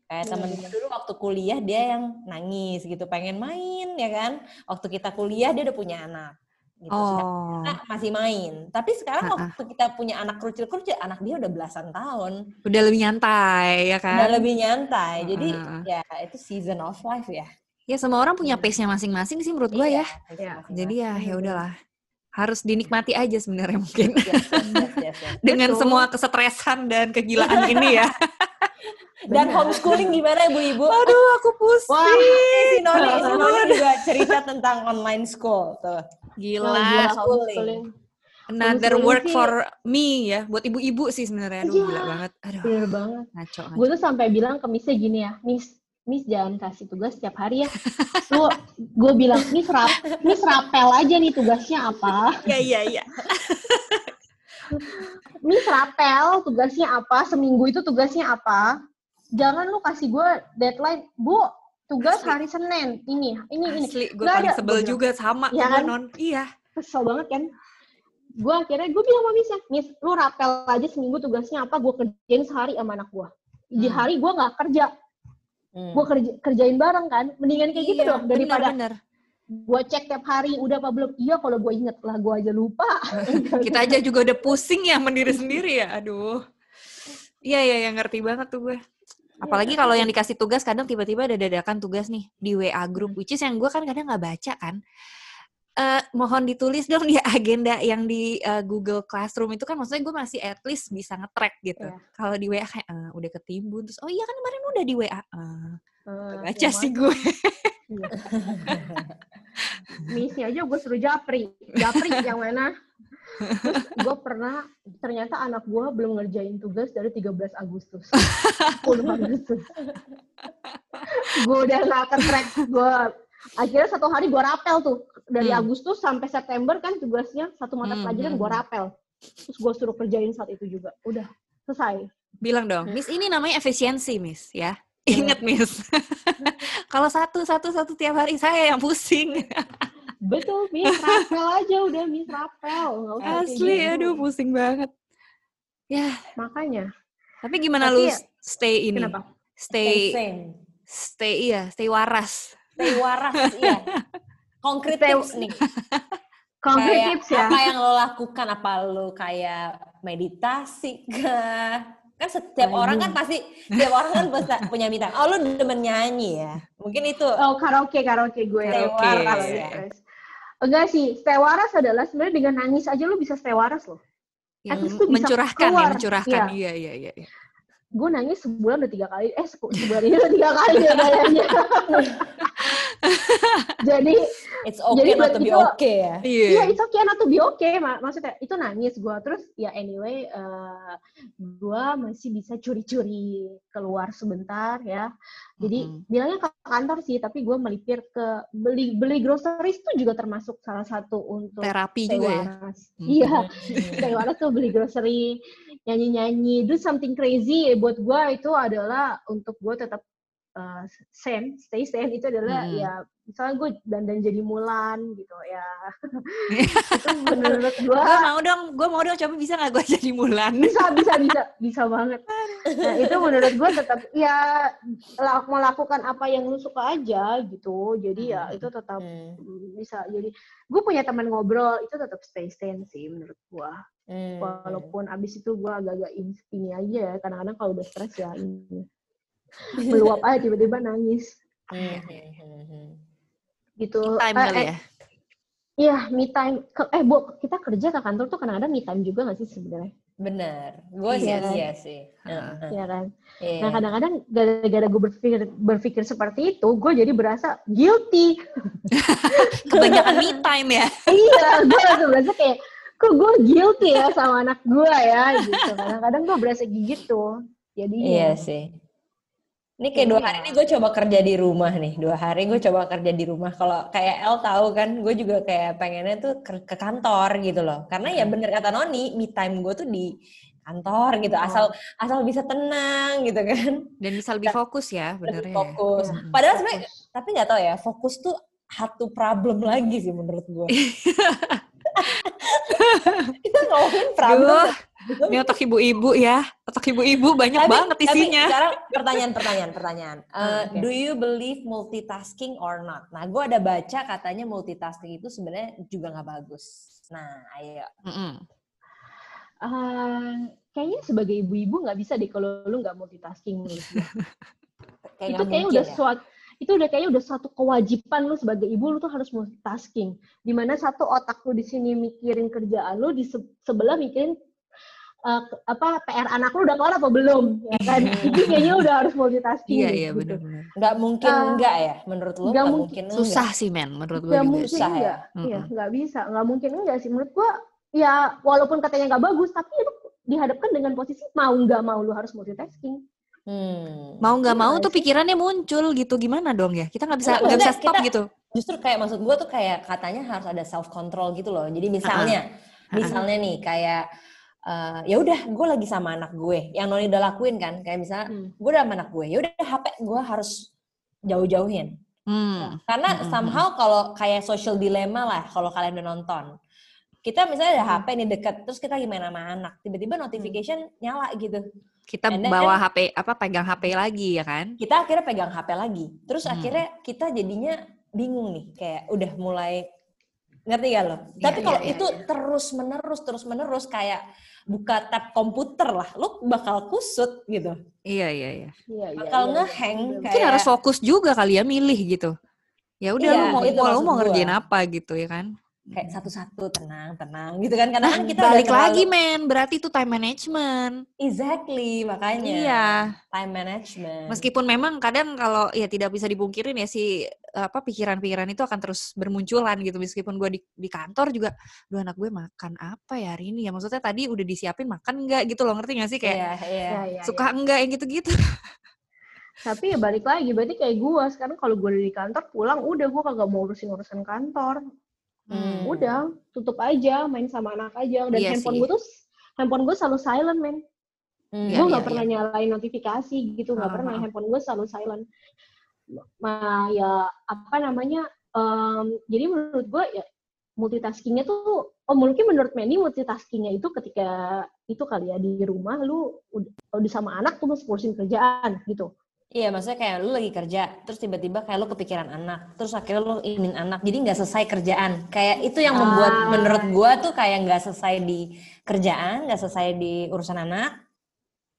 Kayak Iya, temen iya. gue dulu waktu kuliah dia yang nangis gitu, pengen main ya kan. Waktu kita kuliah dia udah punya anak. Gitu. Oh, kita masih main. Tapi sekarang Ha-ha. waktu kita punya anak kerucil-kerucil, anak dia udah belasan tahun. udah lebih nyantai ya kan? Udah lebih nyantai. Jadi Ha-ha. ya itu season of life ya. Ya semua orang punya pace-nya masing-masing sih menurut gue ya. Iya, Jadi ya ya udahlah. Harus dinikmati aja sebenarnya mungkin. Yes, yes, yes, yes, yes. Dengan Betul. semua kesetresan dan kegilaan ini ya. Dan Benar. homeschooling gimana ibu-ibu? Aduh, aku pusing. Wah, si Noni, si Noni juga cerita tentang online school tuh. Gila. Nah, gila, homeschooling. Another Homeschooling work sih- for me ya. Buat ibu-ibu sih sebenarnya. Aduh, Iya. gila banget. Aduh, Bener banget. ngaco. ngaco. Gue tuh sampai bilang ke Miss gini ya, Miss, Miss jangan kasih tugas setiap hari ya. Lu, gue bilang, Miss, rap, Miss rapel aja nih tugasnya apa. Iya, iya, iya. Miss rapel tugasnya apa, seminggu itu tugasnya apa. Jangan lu kasih gue deadline, Bu, tugas Asli. hari Senin, ini, ini, ini. Asli, gue Nggak paling ada. sebel Gua juga sama. Iya kan? non. Iya. Kesel banget kan. Gue akhirnya, gue bilang sama Miss ya, Miss, lu rapel aja seminggu tugasnya apa, gue kerjain sehari sama anak gue. Di Hmm. hari gue nggak kerja, Hmm. gue kerja, kerjain bareng kan. Mendingan kayak gitu Iya, dong, daripada Bener, bener. Gue cek tiap hari udah apa belum iya kalau gue inget lah gue aja lupa Kita aja juga udah pusing ya mendiri sendiri ya. Aduh. Iya, iya, yang ngerti banget tuh gue. Apalagi kalau yang dikasih tugas kadang tiba-tiba ada dadakan tugas nih di WA group, which is yang gue kan kadang nggak baca kan. Eh, mohon ditulis dong di agenda yang di eh, Google Classroom itu kan maksudnya gue masih at least bisa nge-track gitu. Iya. Kalau di WA kayak eh, udah ketimbun terus oh iya kan kemarin udah di WA. Eh, Eh, baca sih gue. iya. misi aja gue suruh japri japri yang mana terus gue pernah ternyata anak gue belum ngerjain tugas dari 13 Agustus 10 Agustus gue udah ke track gue akhirnya satu hari gue rapel tuh dari Hmm. Agustus sampai September kan tugasnya satu mata Hmm, pelajaran hmm, gue hmm. rapel terus gue suruh kerjain saat itu juga udah selesai Bilang dong, Miss ini namanya efisiensi, Miss, ya. Ingat, Miss. Kalau satu, satu, satu tiap hari saya yang pusing. betul Miss rapel aja udah Miss rapel Asli, gitu. aduh pusing banget. Ya, makanya tapi gimana Tapi lu ya- stay ini? kenapa Stay, Stay sane. stay, iya, stay waras. Stay waras, iya. Konkret Stay- tips nih. Konkret tips ya. Apa yang lo lakukan? Apa lo kayak meditasi kah? Kan setiap Aduh. orang kan pasti, setiap orang kan pasti punya time. Oh, lo demen nyanyi ya? Mungkin itu. Oh karaoke karaoke gue. Stay Karaoke. ya. stres. Enggak sih, stay waras adalah sebenarnya dengan nangis aja lu bisa stay waras loh. Yang bisa mencurahkan ya, keluar. mencurahkan. Iya. Iya, iya, iya. iya. Gue nangis sebulan udah tiga kali, eh sebu- sebulan ini udah tiga kali ya kayaknya. Jadi, It's okay Jadi not to buat be itu- okay ya. Iya. iya it's okay not to be okay. Ma- Maksudnya itu nangis gue. Terus ya anyway, eh gue masih bisa curi-curi keluar sebentar ya. Jadi Mm-mm. bilangnya ke kantor sih, tapi gue melipir ke beli beli groceries itu juga termasuk salah satu untuk Terapi juga ya. waras. Iya, waras tuh beli grocery, nyanyi-nyanyi, do something crazy. Buat gue itu adalah untuk gue tetap uh, sane, stay sane itu adalah Mm-mm. ya misalnya gue dandan jadi Mulan gitu ya. itu menurut gue Gue mau dong, gue mau dong coba bisa gak gue jadi Mulan? bisa bisa bisa bisa banget. Nah itu menurut gue tetap ya la- melakukan apa yang lu suka aja gitu. Jadi ya Hmm. itu tetap Hmm. mm, bisa. Jadi gue punya teman ngobrol itu tetap stay sane sih menurut gue. Hmm. walaupun abis itu gue agak-agak in- ini aja ya kadang-kadang kalau udah stres ya ini meluap aja tiba-tiba nangis Hmm, hmm, hmm, gitu Time Eh, kali eh, ya. iya me time Ke- eh bu kita kerja ke kantor tuh kadang-kadang me time juga gak sih sebenarnya Bener. Gue sih Iya kan? iya sih. Heeh. Heeh. ya kan Iya. nah kadang-kadang gara-gara gue berpikir berpikir seperti itu gue jadi berasa guilty Kebanyakan me time ya. iya gue langsung berasa kayak kok gue guilty ya sama anak gue ya gitu kadang-kadang gue berasa gitu jadi Iya ya, sih. Ini kayak dua Iya. hari ini gue coba kerja di rumah nih. Dua hari gue coba kerja di rumah. Kalau kayak El tahu kan, gue juga kayak pengennya tuh ke, ke kantor gitu loh. Karena ya bener kata Noni, me time gue tuh di kantor gitu. Asal asal bisa tenang gitu kan. Dan bisa lebih fokus ya, Lebih benernya. fokus. Padahal sebenarnya, tapi nggak tahu ya, fokus tuh satu problem lagi sih menurut gue. Kita ngomongin problem. Duh, ini otak ibu-ibu ya. Otak ibu-ibu banyak Tapi- banget Tapi isinya. sekarang pertanyaan, pertanyaan, pertanyaan. Eh, Oke. Do you believe multitasking or not? Nah, gue ada baca katanya multitasking itu sebenarnya juga nggak bagus. Nah, ayo. Mm-mm. Eh, kayaknya sebagai ibu-ibu nggak bisa deh kalau lu nggak multitasking menurut gue. Kayak itu kayaknya udah ya. suatu itu udah kayaknya udah satu kewajiban lu sebagai ibu lu tuh harus multitasking. Di mana satu otak lu di sini mikirin kerjaan lu, di se- sebelah mikirin eh, ke- apa PR anak lu udah kelar apa belum, ya kan? Jadi kayaknya udah harus multitasking. Iya, iya gitu. benar-benar. Nggak mungkin Ah, enggak ya? Menurut lu nggak mungkin. mungkin Susah sih men, menurut gue Nggak juga mungkin. Susah ya? enggak. Iya, Mm-mm. nggak bisa. Nggak mungkin enggak sih. Menurut gua, ya walaupun katanya nggak bagus, tapi lu dihadapkan dengan posisi mau nggak mau lu harus multitasking. Hmm. Mau nggak Iya mau tuh pikirannya muncul gitu. Gimana dong ya? Kita nggak bisa Nggak, bisa stop kita- gitu. Justru kayak maksud gue tuh kayak katanya harus ada self control gitu loh. Jadi misalnya, Ha-ha. misalnya nih kayak eh, ya udah gue lagi sama anak gue yang Noni udah lakuin kan kayak misalnya Hmm. gue udah sama anak gue ya udah HP gue harus jauh-jauhin Hmm. karena Mm-mm. somehow kalau kayak social dilemma lah kalau kalian udah nonton kita misalnya ada Hmm. HP nih deket terus kita lagi main sama anak tiba-tiba notification nyala gitu Kita And then bawa kan- HP apa pegang HP lagi ya kan? kita akhirnya pegang HP lagi terus Hmm. akhirnya kita jadinya bingung nih kayak udah mulai ngerti gak lo? Iya, Tapi kalau iya, itu terus menerus terus menerus kayak buka tab komputer lah, lo bakal kusut gitu, Iya iya iya. Iya, iya, bakal iya, ngehang iya. Mungkin kayak harus fokus juga kali ya milih gitu. Ya udah Iya, lu mau itu mau, lu maksud mau gua. ngerjain apa gitu ya kan? Kayak satu-satu tenang tenang gitu kan. Karena Nah, kan kita udah balik terlalu- lagi men, berarti itu time management. exactly makanya. Iya. time management. Meskipun memang kadang kalau ya tidak bisa dipungkirin ya si apa pikiran-pikiran itu akan terus bermunculan gitu. Meskipun gue di, di kantor juga duh anak gue makan apa ya hari ini ya? Maksudnya tadi udah disiapin makan enggak gitu loh ngerti gak sih? Kayak iya iya. Iya, iya, suka enggak yang gitu-gitu. Tapi ya balik lagi, berarti kayak gua sekarang kalau gua udah di kantor pulang, udah gua kagak mau urusin urusan kantor. Hmm. Udah, tutup aja, main sama anak aja. Dan Iya handphone gua tuh, handphone gua selalu silent, men. Hmm. Iya, gue iya, nggak pernah nyalain notifikasi gitu, nggak Ah, pernah. ah. Handphone gue selalu silent. Nah, ya apa namanya? em, jadi menurut gue ya multitaskingnya tuh, oh mungkin menurut Mandy multitaskingnya itu ketika itu kali ya di rumah lu udah, udah sama anak tuh masih ngurusin kerjaan gitu. Iya, maksudnya kayak lu lagi kerja, terus tiba-tiba kayak lu kepikiran anak, terus akhirnya lu ingin anak, jadi nggak selesai kerjaan. Kayak itu yang membuat Ah. menurut gua tuh kayak nggak selesai di kerjaan, nggak selesai di urusan anak,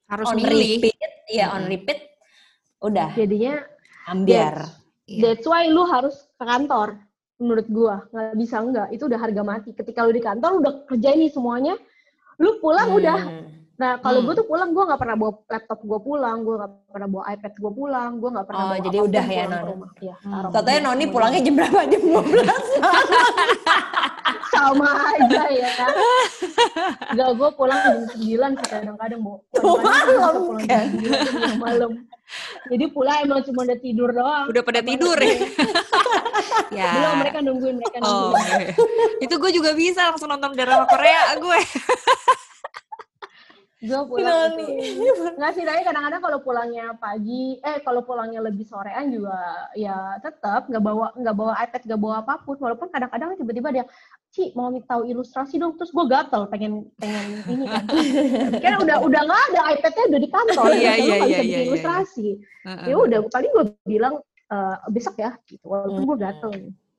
harus on milih repeat, iya on Mm-mm. repeat, udah Jadinya ambiar. Iya. That's why lu harus ke kantor. Menurut gua nggak bisa enggak. Itu udah harga mati. Ketika lu di kantor lu udah kerjain nih semuanya, lu pulang udah. Nah kalau Hmm. gua tuh pulang gua nggak pernah bawa laptop gua pulang, gua nggak pernah bawa iPad gua pulang, gua nggak pernah Oh, bawa jadi udah ya, pulang ke Non? rumah. Iya, Hmm. Katanya Noni pulangnya jam berapa? Jam 12 sama aja ya. Enggak, gua pulang jam 9 sih kadang-kadang, Bo. Tuh, malam pulang kan? jam 9, jam malam. Jadi pulang emang cuma udah tidur doang. udah pada tidur ya gue. ya Belum, mereka nungguin, mereka oh nungguin. iya. itu gue juga bisa langsung nonton drama Korea gue Gue pulang itu. Nggak sih, tapi kadang-kadang kalau pulangnya pagi, eh kalau pulangnya lebih sorean juga ya tetap nggak bawa nggak bawa iPad, nggak bawa apa pun. Walaupun kadang-kadang tiba-tiba dia, Ci mau minta tahu ilustrasi dong, terus gue gatel pengen pengen ini kan. Karena udah udah nggak ada iPad-nya udah di kantor, Iya, lu iya, nggak iya, bisa bikin ilustrasi. Ya udah, paling gue bilang eh, besok ya, gitu. Walaupun gue Hmm. gatel,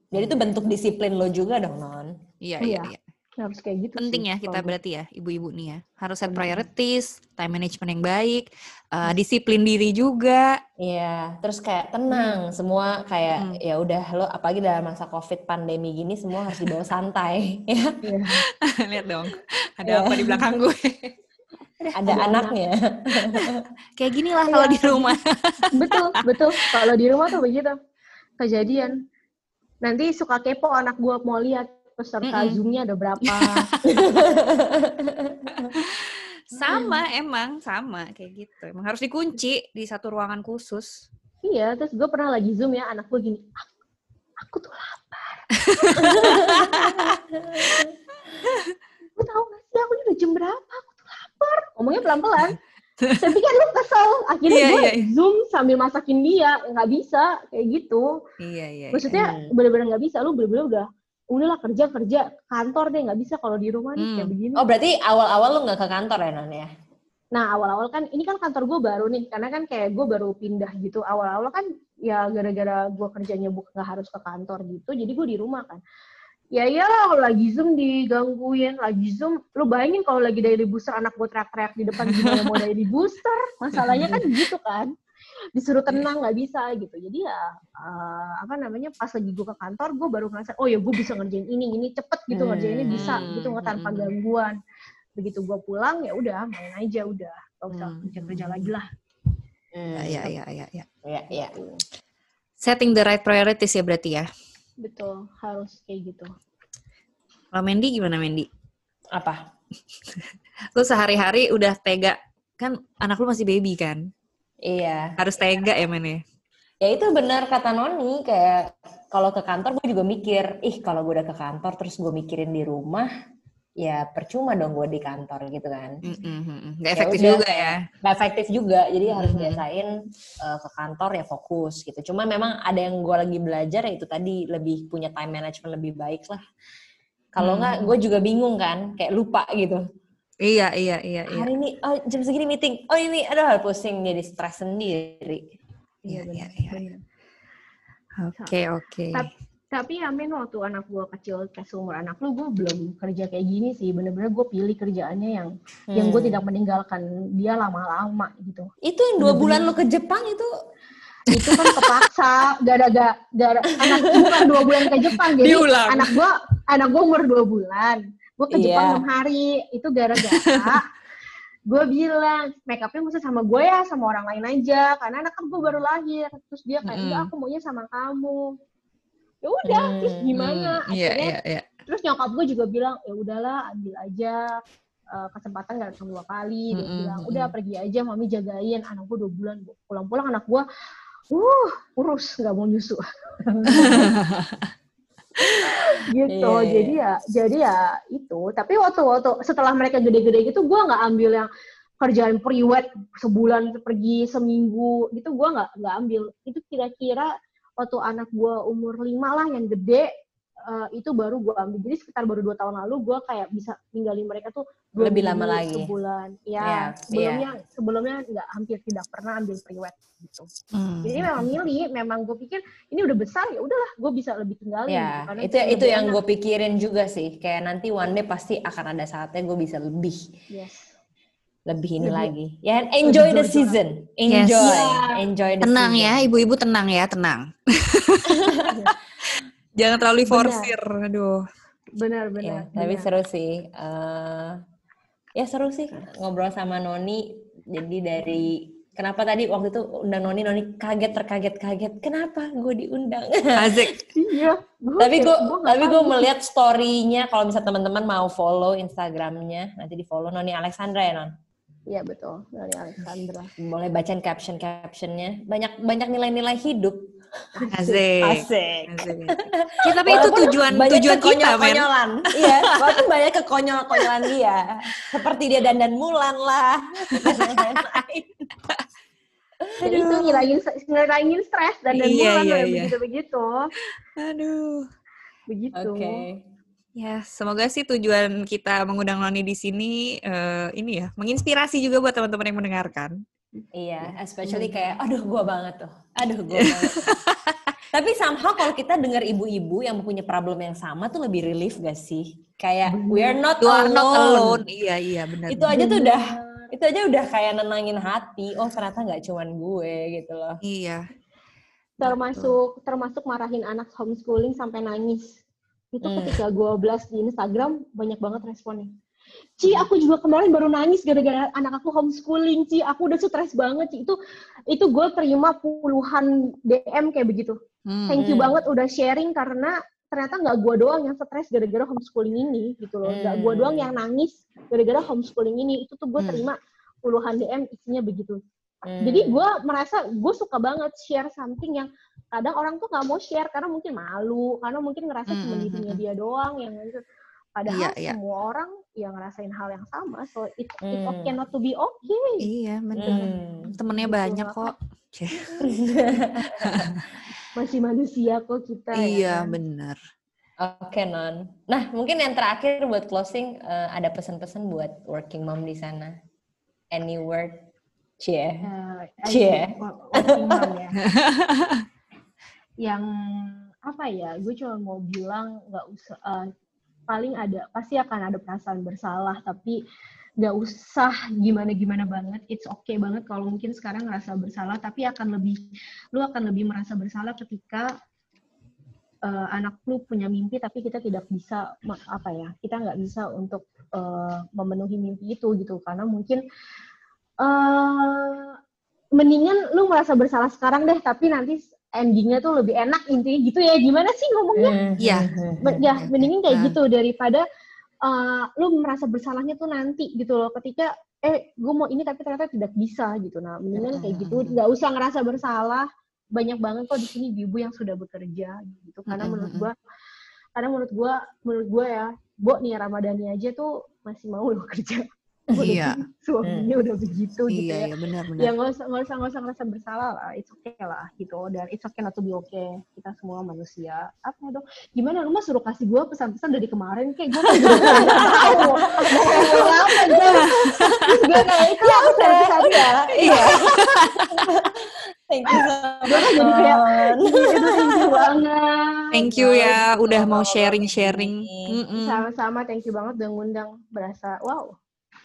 Jadi itu bentuk disiplin lo juga dong, Non. Iya. iya iya harus kayak gitu. penting sih, ya kita berarti ya ibu-ibu nih ya harus set priorities time management yang baik uh, disiplin diri juga Iya, terus kayak tenang, semua kayak Hmm. ya udah lo apalagi dalam masa Covid pandemi gini semua harus dibawa santai ya. Iya. lihat dong ada Iya. apa di belakang gue Ada Ada anaknya. kayak gini lah kalau di rumah betul betul kalau di rumah tuh begitu kejadian nanti suka kepo anak gua mau lihat peserta Mm-mm. zoomnya ada berapa Sama emang sama kayak gitu. Emang harus dikunci di satu ruangan khusus. Iya, terus gue pernah lagi zoom ya, anak gue gini, aku, aku tuh lapar. Gue tahu gak sih, aku ini udah jam berapa, aku tuh lapar. Ngomongnya pelan-pelan. Tapi kan lu kesel, akhirnya Iya, gue iya, iya. zoom sambil masakin dia, nggak bisa, kayak gitu. Iya iya. Maksudnya Hmm. bener-bener nggak bisa, lu bener-bener udah, udahlah kerja kerja kantor deh, nggak bisa kalau di rumah nih Hmm. kayak begini. Oh berarti awal-awal lu nggak ke kantor ya Non ya? Nah awal-awal kan ini kan kantor gue baru nih, karena kan kayak gue baru pindah gitu. Awal-awal kan ya gara-gara gue kerjanya bukan nggak harus ke kantor gitu, jadi gue di rumah kan. Ya iyalah kalau lagi zoom digangguin, lagi zoom, lu bayangin kalau lagi dari booster anak gue teriak-teriak di depan gimana mau dari booster, masalahnya kan gitu kan. Disuruh tenang nggak bisa gitu. Jadi ya eh, apa namanya pas lagi gue ke kantor, gue baru ngerasa oh ya gue bisa ngerjain ini, ini cepet gitu Hmm. ngerjainnya bisa gitu nggak tanpa Hmm. gangguan begitu gue pulang ya udah main aja udah gak usah Hmm. kerja kerja lagi lah Hmm. Iya iya iya iya. Iya, iya. Setting the right priorities ya berarti ya. betul harus kayak gitu Kalau Mendy gimana Mendy? Apa? Lu sehari-hari udah tega kan anak lu masih baby kan? Iya. Harus tega ya men ya? Ya itu benar kata Noni, kayak kalau ke kantor gue juga mikir, ih kalau gue udah ke kantor terus gue mikirin di rumah, ya percuma dong gue di kantor gitu kan. Mm, mm, mm, mm. Nggak Ya efektif udah. juga ya. Gak efektif juga, jadi harus Mhm. biasain eh, ke kantor ya fokus gitu. Cuma memang ada yang gue lagi belajar ya itu tadi lebih punya time management lebih baik lah. Kalau Hmm. nggak, gue juga bingung kan, kayak lupa gitu. Iya iya iya iya. Hari ini, oh jam segini meeting, oh ini, aduh pusing jadi stres sendiri. Iya benar, iya iya. benar. Oke oke. Tapi, tapi Amin waktu anak gue kecil kayak seumur anak lu gue belum kerja kayak gini sih bener-bener gue pilih kerjaannya yang yang gue Hmm. tidak meninggalkan dia lama-lama gitu Itu yang dua bulan lo ke Jepang itu itu kan kepaksa gara-gara gara anak bukan dua bulan ke Jepang jadi Diulang. anak gua anak gua umur dua bulan gua ke Jepang Iya. enam hari itu gara-gara gue bilang make upnya mesti sama gue ya sama orang lain aja karena anak gue baru lahir. Terus dia kayak enggak aku maunya sama kamu. Ya udah terus Hmm, gimana? Hmm, Iya akhirnya iya iya. terus nyokap gue juga bilang ya udahlah ambil aja eh, kesempatan gak datang dua kali. Dia Mm-mm, bilang mm-mm. udah pergi aja mami jagain. Anak gue dua bulan pulang-pulang anak gue uh urus nggak mau nyusu gitu. Iya. jadi ya jadi ya itu. Tapi waktu waktu setelah mereka gede-gede gitu gue nggak ambil yang kerjaan priwet sebulan pergi seminggu gitu gue nggak nggak ambil. Itu kira-kira waktu anak gue umur lima lah yang gede eh, itu baru gue ambil jadi sekitar baru dua tahun lalu gue kayak bisa ninggalin mereka tuh dua Lebih lama lagi. sebulan Iya, ya sebelumnya sebelumnya nggak hampir tidak pernah ambil priwet gitu Hmm. jadi memang milih memang gue pikir ini udah besar ya udahlah gue bisa lebih tinggalin gitu, Ya, karena itu itu yang gue pikirin juga sih. Kayak nanti one day pasti akan ada saatnya gue bisa lebih yes lebih ini Lebih- lagi. Ya, enjoy the season. Yes. Enjoy. Iya. Enjoy the Tenang season. ya, ibu-ibu tenang ya, tenang. Jangan terlalu forsir, aduh. benar Ya, benar tapi benar. seru sih. Eh, ya seru sih ngobrol sama Noni. Jadi dari kenapa tadi waktu itu undang Noni, Noni kaget terkaget kaget. Kenapa gue diundang? Asik. iya gua tapi gue gua nggak tapi gue melihat story-nya kalau misalnya teman-teman mau follow Instagramnya nanti di follow Noni Alexandra ya non iya betul dari Alexandra boleh bacain caption captionnya banyak banyak nilai-nilai hidup Asik. asik Asik. Ya, tapi itu Walaupun tujuan banyak tujuan kita, men. kekonyol-konyolan. iya walaupun banyak kekonyol-konyolan dia seperti dia dandan Mulan lah dan lain-lain jadi itu ngilangin ngilangin stres dan dan Iya, iya, iya. begitu begitu Aduh. begitu oke Ya, semoga sih tujuan kita mengundang Noni di sini eh, ini ya, menginspirasi juga buat teman-teman yang mendengarkan. Iya, especially kayak, aduh gua banget tuh, aduh gua banget. Tapi somehow kalau kita dengar ibu-ibu yang punya problem yang sama tuh lebih relief gak sih? Kayak we are not You are alone. not alone. Iya, iya, benar. Itu aja tuh udah, itu aja udah kayak nenangin hati. Oh ternyata nggak cuman gue gitu loh. Iya. termasuk termasuk marahin anak homeschooling sampai nangis itu Hmm. ketika gue blast di Instagram banyak banget responnya Ci, aku juga kemarin baru nangis gara-gara anak aku homeschooling, Ci. Aku udah stres banget, Ci. Itu itu gue terima puluhan DM kayak begitu. Hmm. Thank you Hmm. banget udah sharing karena ternyata nggak gue doang yang stres gara-gara homeschooling ini gitu loh nggak gue doang yang nangis gara-gara homeschooling ini itu tuh gue Hmm. terima puluhan DM isinya begitu Hmm. jadi gue merasa gue suka banget share something yang kadang orang tuh nggak mau share karena mungkin malu karena mungkin ngerasa Hmm, cuma hmm, dirinya hmm. dia doang yang gitu. Padahal Iya, iya. semua orang yang ngerasain hal yang sama so it, it's Hmm. okay not to be okay Iya, bener. Hmm. Temennya Gitu, banyak maka- kok. Masih manusia kok kita ya Iya, kan? bener. Oke non. Nah mungkin yang terakhir buat closing eh, ada pesan-pesan buat working mom di sana. Any word? Cie. Eh, Cie. wo- working mom ya. yang apa ya gue cuma mau bilang nggak usah eh, paling ada pasti akan ada perasaan bersalah tapi nggak usah gimana gimana banget. It's okay banget kalau mungkin sekarang ngerasa bersalah tapi akan lebih lu akan lebih merasa bersalah ketika eh, anak lu punya mimpi tapi kita tidak bisa apa ya kita nggak bisa untuk eh, memenuhi mimpi itu gitu. Karena mungkin eh mendingan lu merasa bersalah sekarang deh tapi nanti endingnya tuh lebih enak intinya gitu ya. Gimana sih ngomongnya? Iya. Men- ya mendingin kayak gitu daripada uh, lu merasa bersalahnya tuh nanti gitu loh. Ketika eh gue mau ini tapi ternyata tidak bisa gitu. Nah mendingan kayak gitu. Nggak usah ngerasa bersalah. Banyak banget kok di sini ibu yang sudah bekerja gitu. Karena menurut gua karena menurut gua menurut gua ya Bo nih Ramadhani aja tuh masih mau lo kerja Iya. suaminya udah begitu gitu Iya, ya. iya, benar-benar. ya nggak usah nggak usah nggak usah ngerasa bersalah lah. It's okay lah gitu. Dan it's okay not to be okay. Kita semua manusia. Apa dong gimana? Lu mah suruh kasih gue pesan-pesan dari kemarin. Kayak gue nggak tahu apa gitu terus gue kayak itu Ya aku udah, pesan-pesan udah. Iya. Thank you so gue kan jadi kayak thank you banget. Thank you ya, Baik, udah mau sharing-sharing. sama-sama. Thank you banget udah ngundang. Berasa wow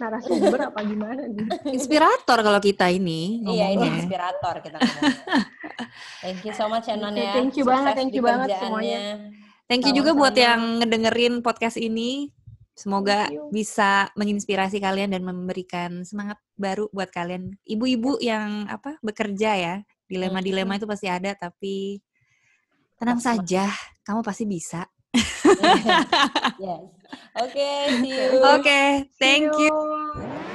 narasumber apa gimana nih Inspirator kalau kita ini Iya ini ngomongnya. inspirator kita. Thank you so much ya ya. Thank you banget, thank you banget semuanya. Thank you juga buat yang ngedengerin podcast ini. Semoga bisa menginspirasi kalian dan memberikan semangat baru buat kalian. Ibu-ibu yang apa bekerja ya. Dilema-dilema itu pasti ada, tapi tenang saja, kamu pasti bisa. yes. Okay. see you. Oke, thank See you. you.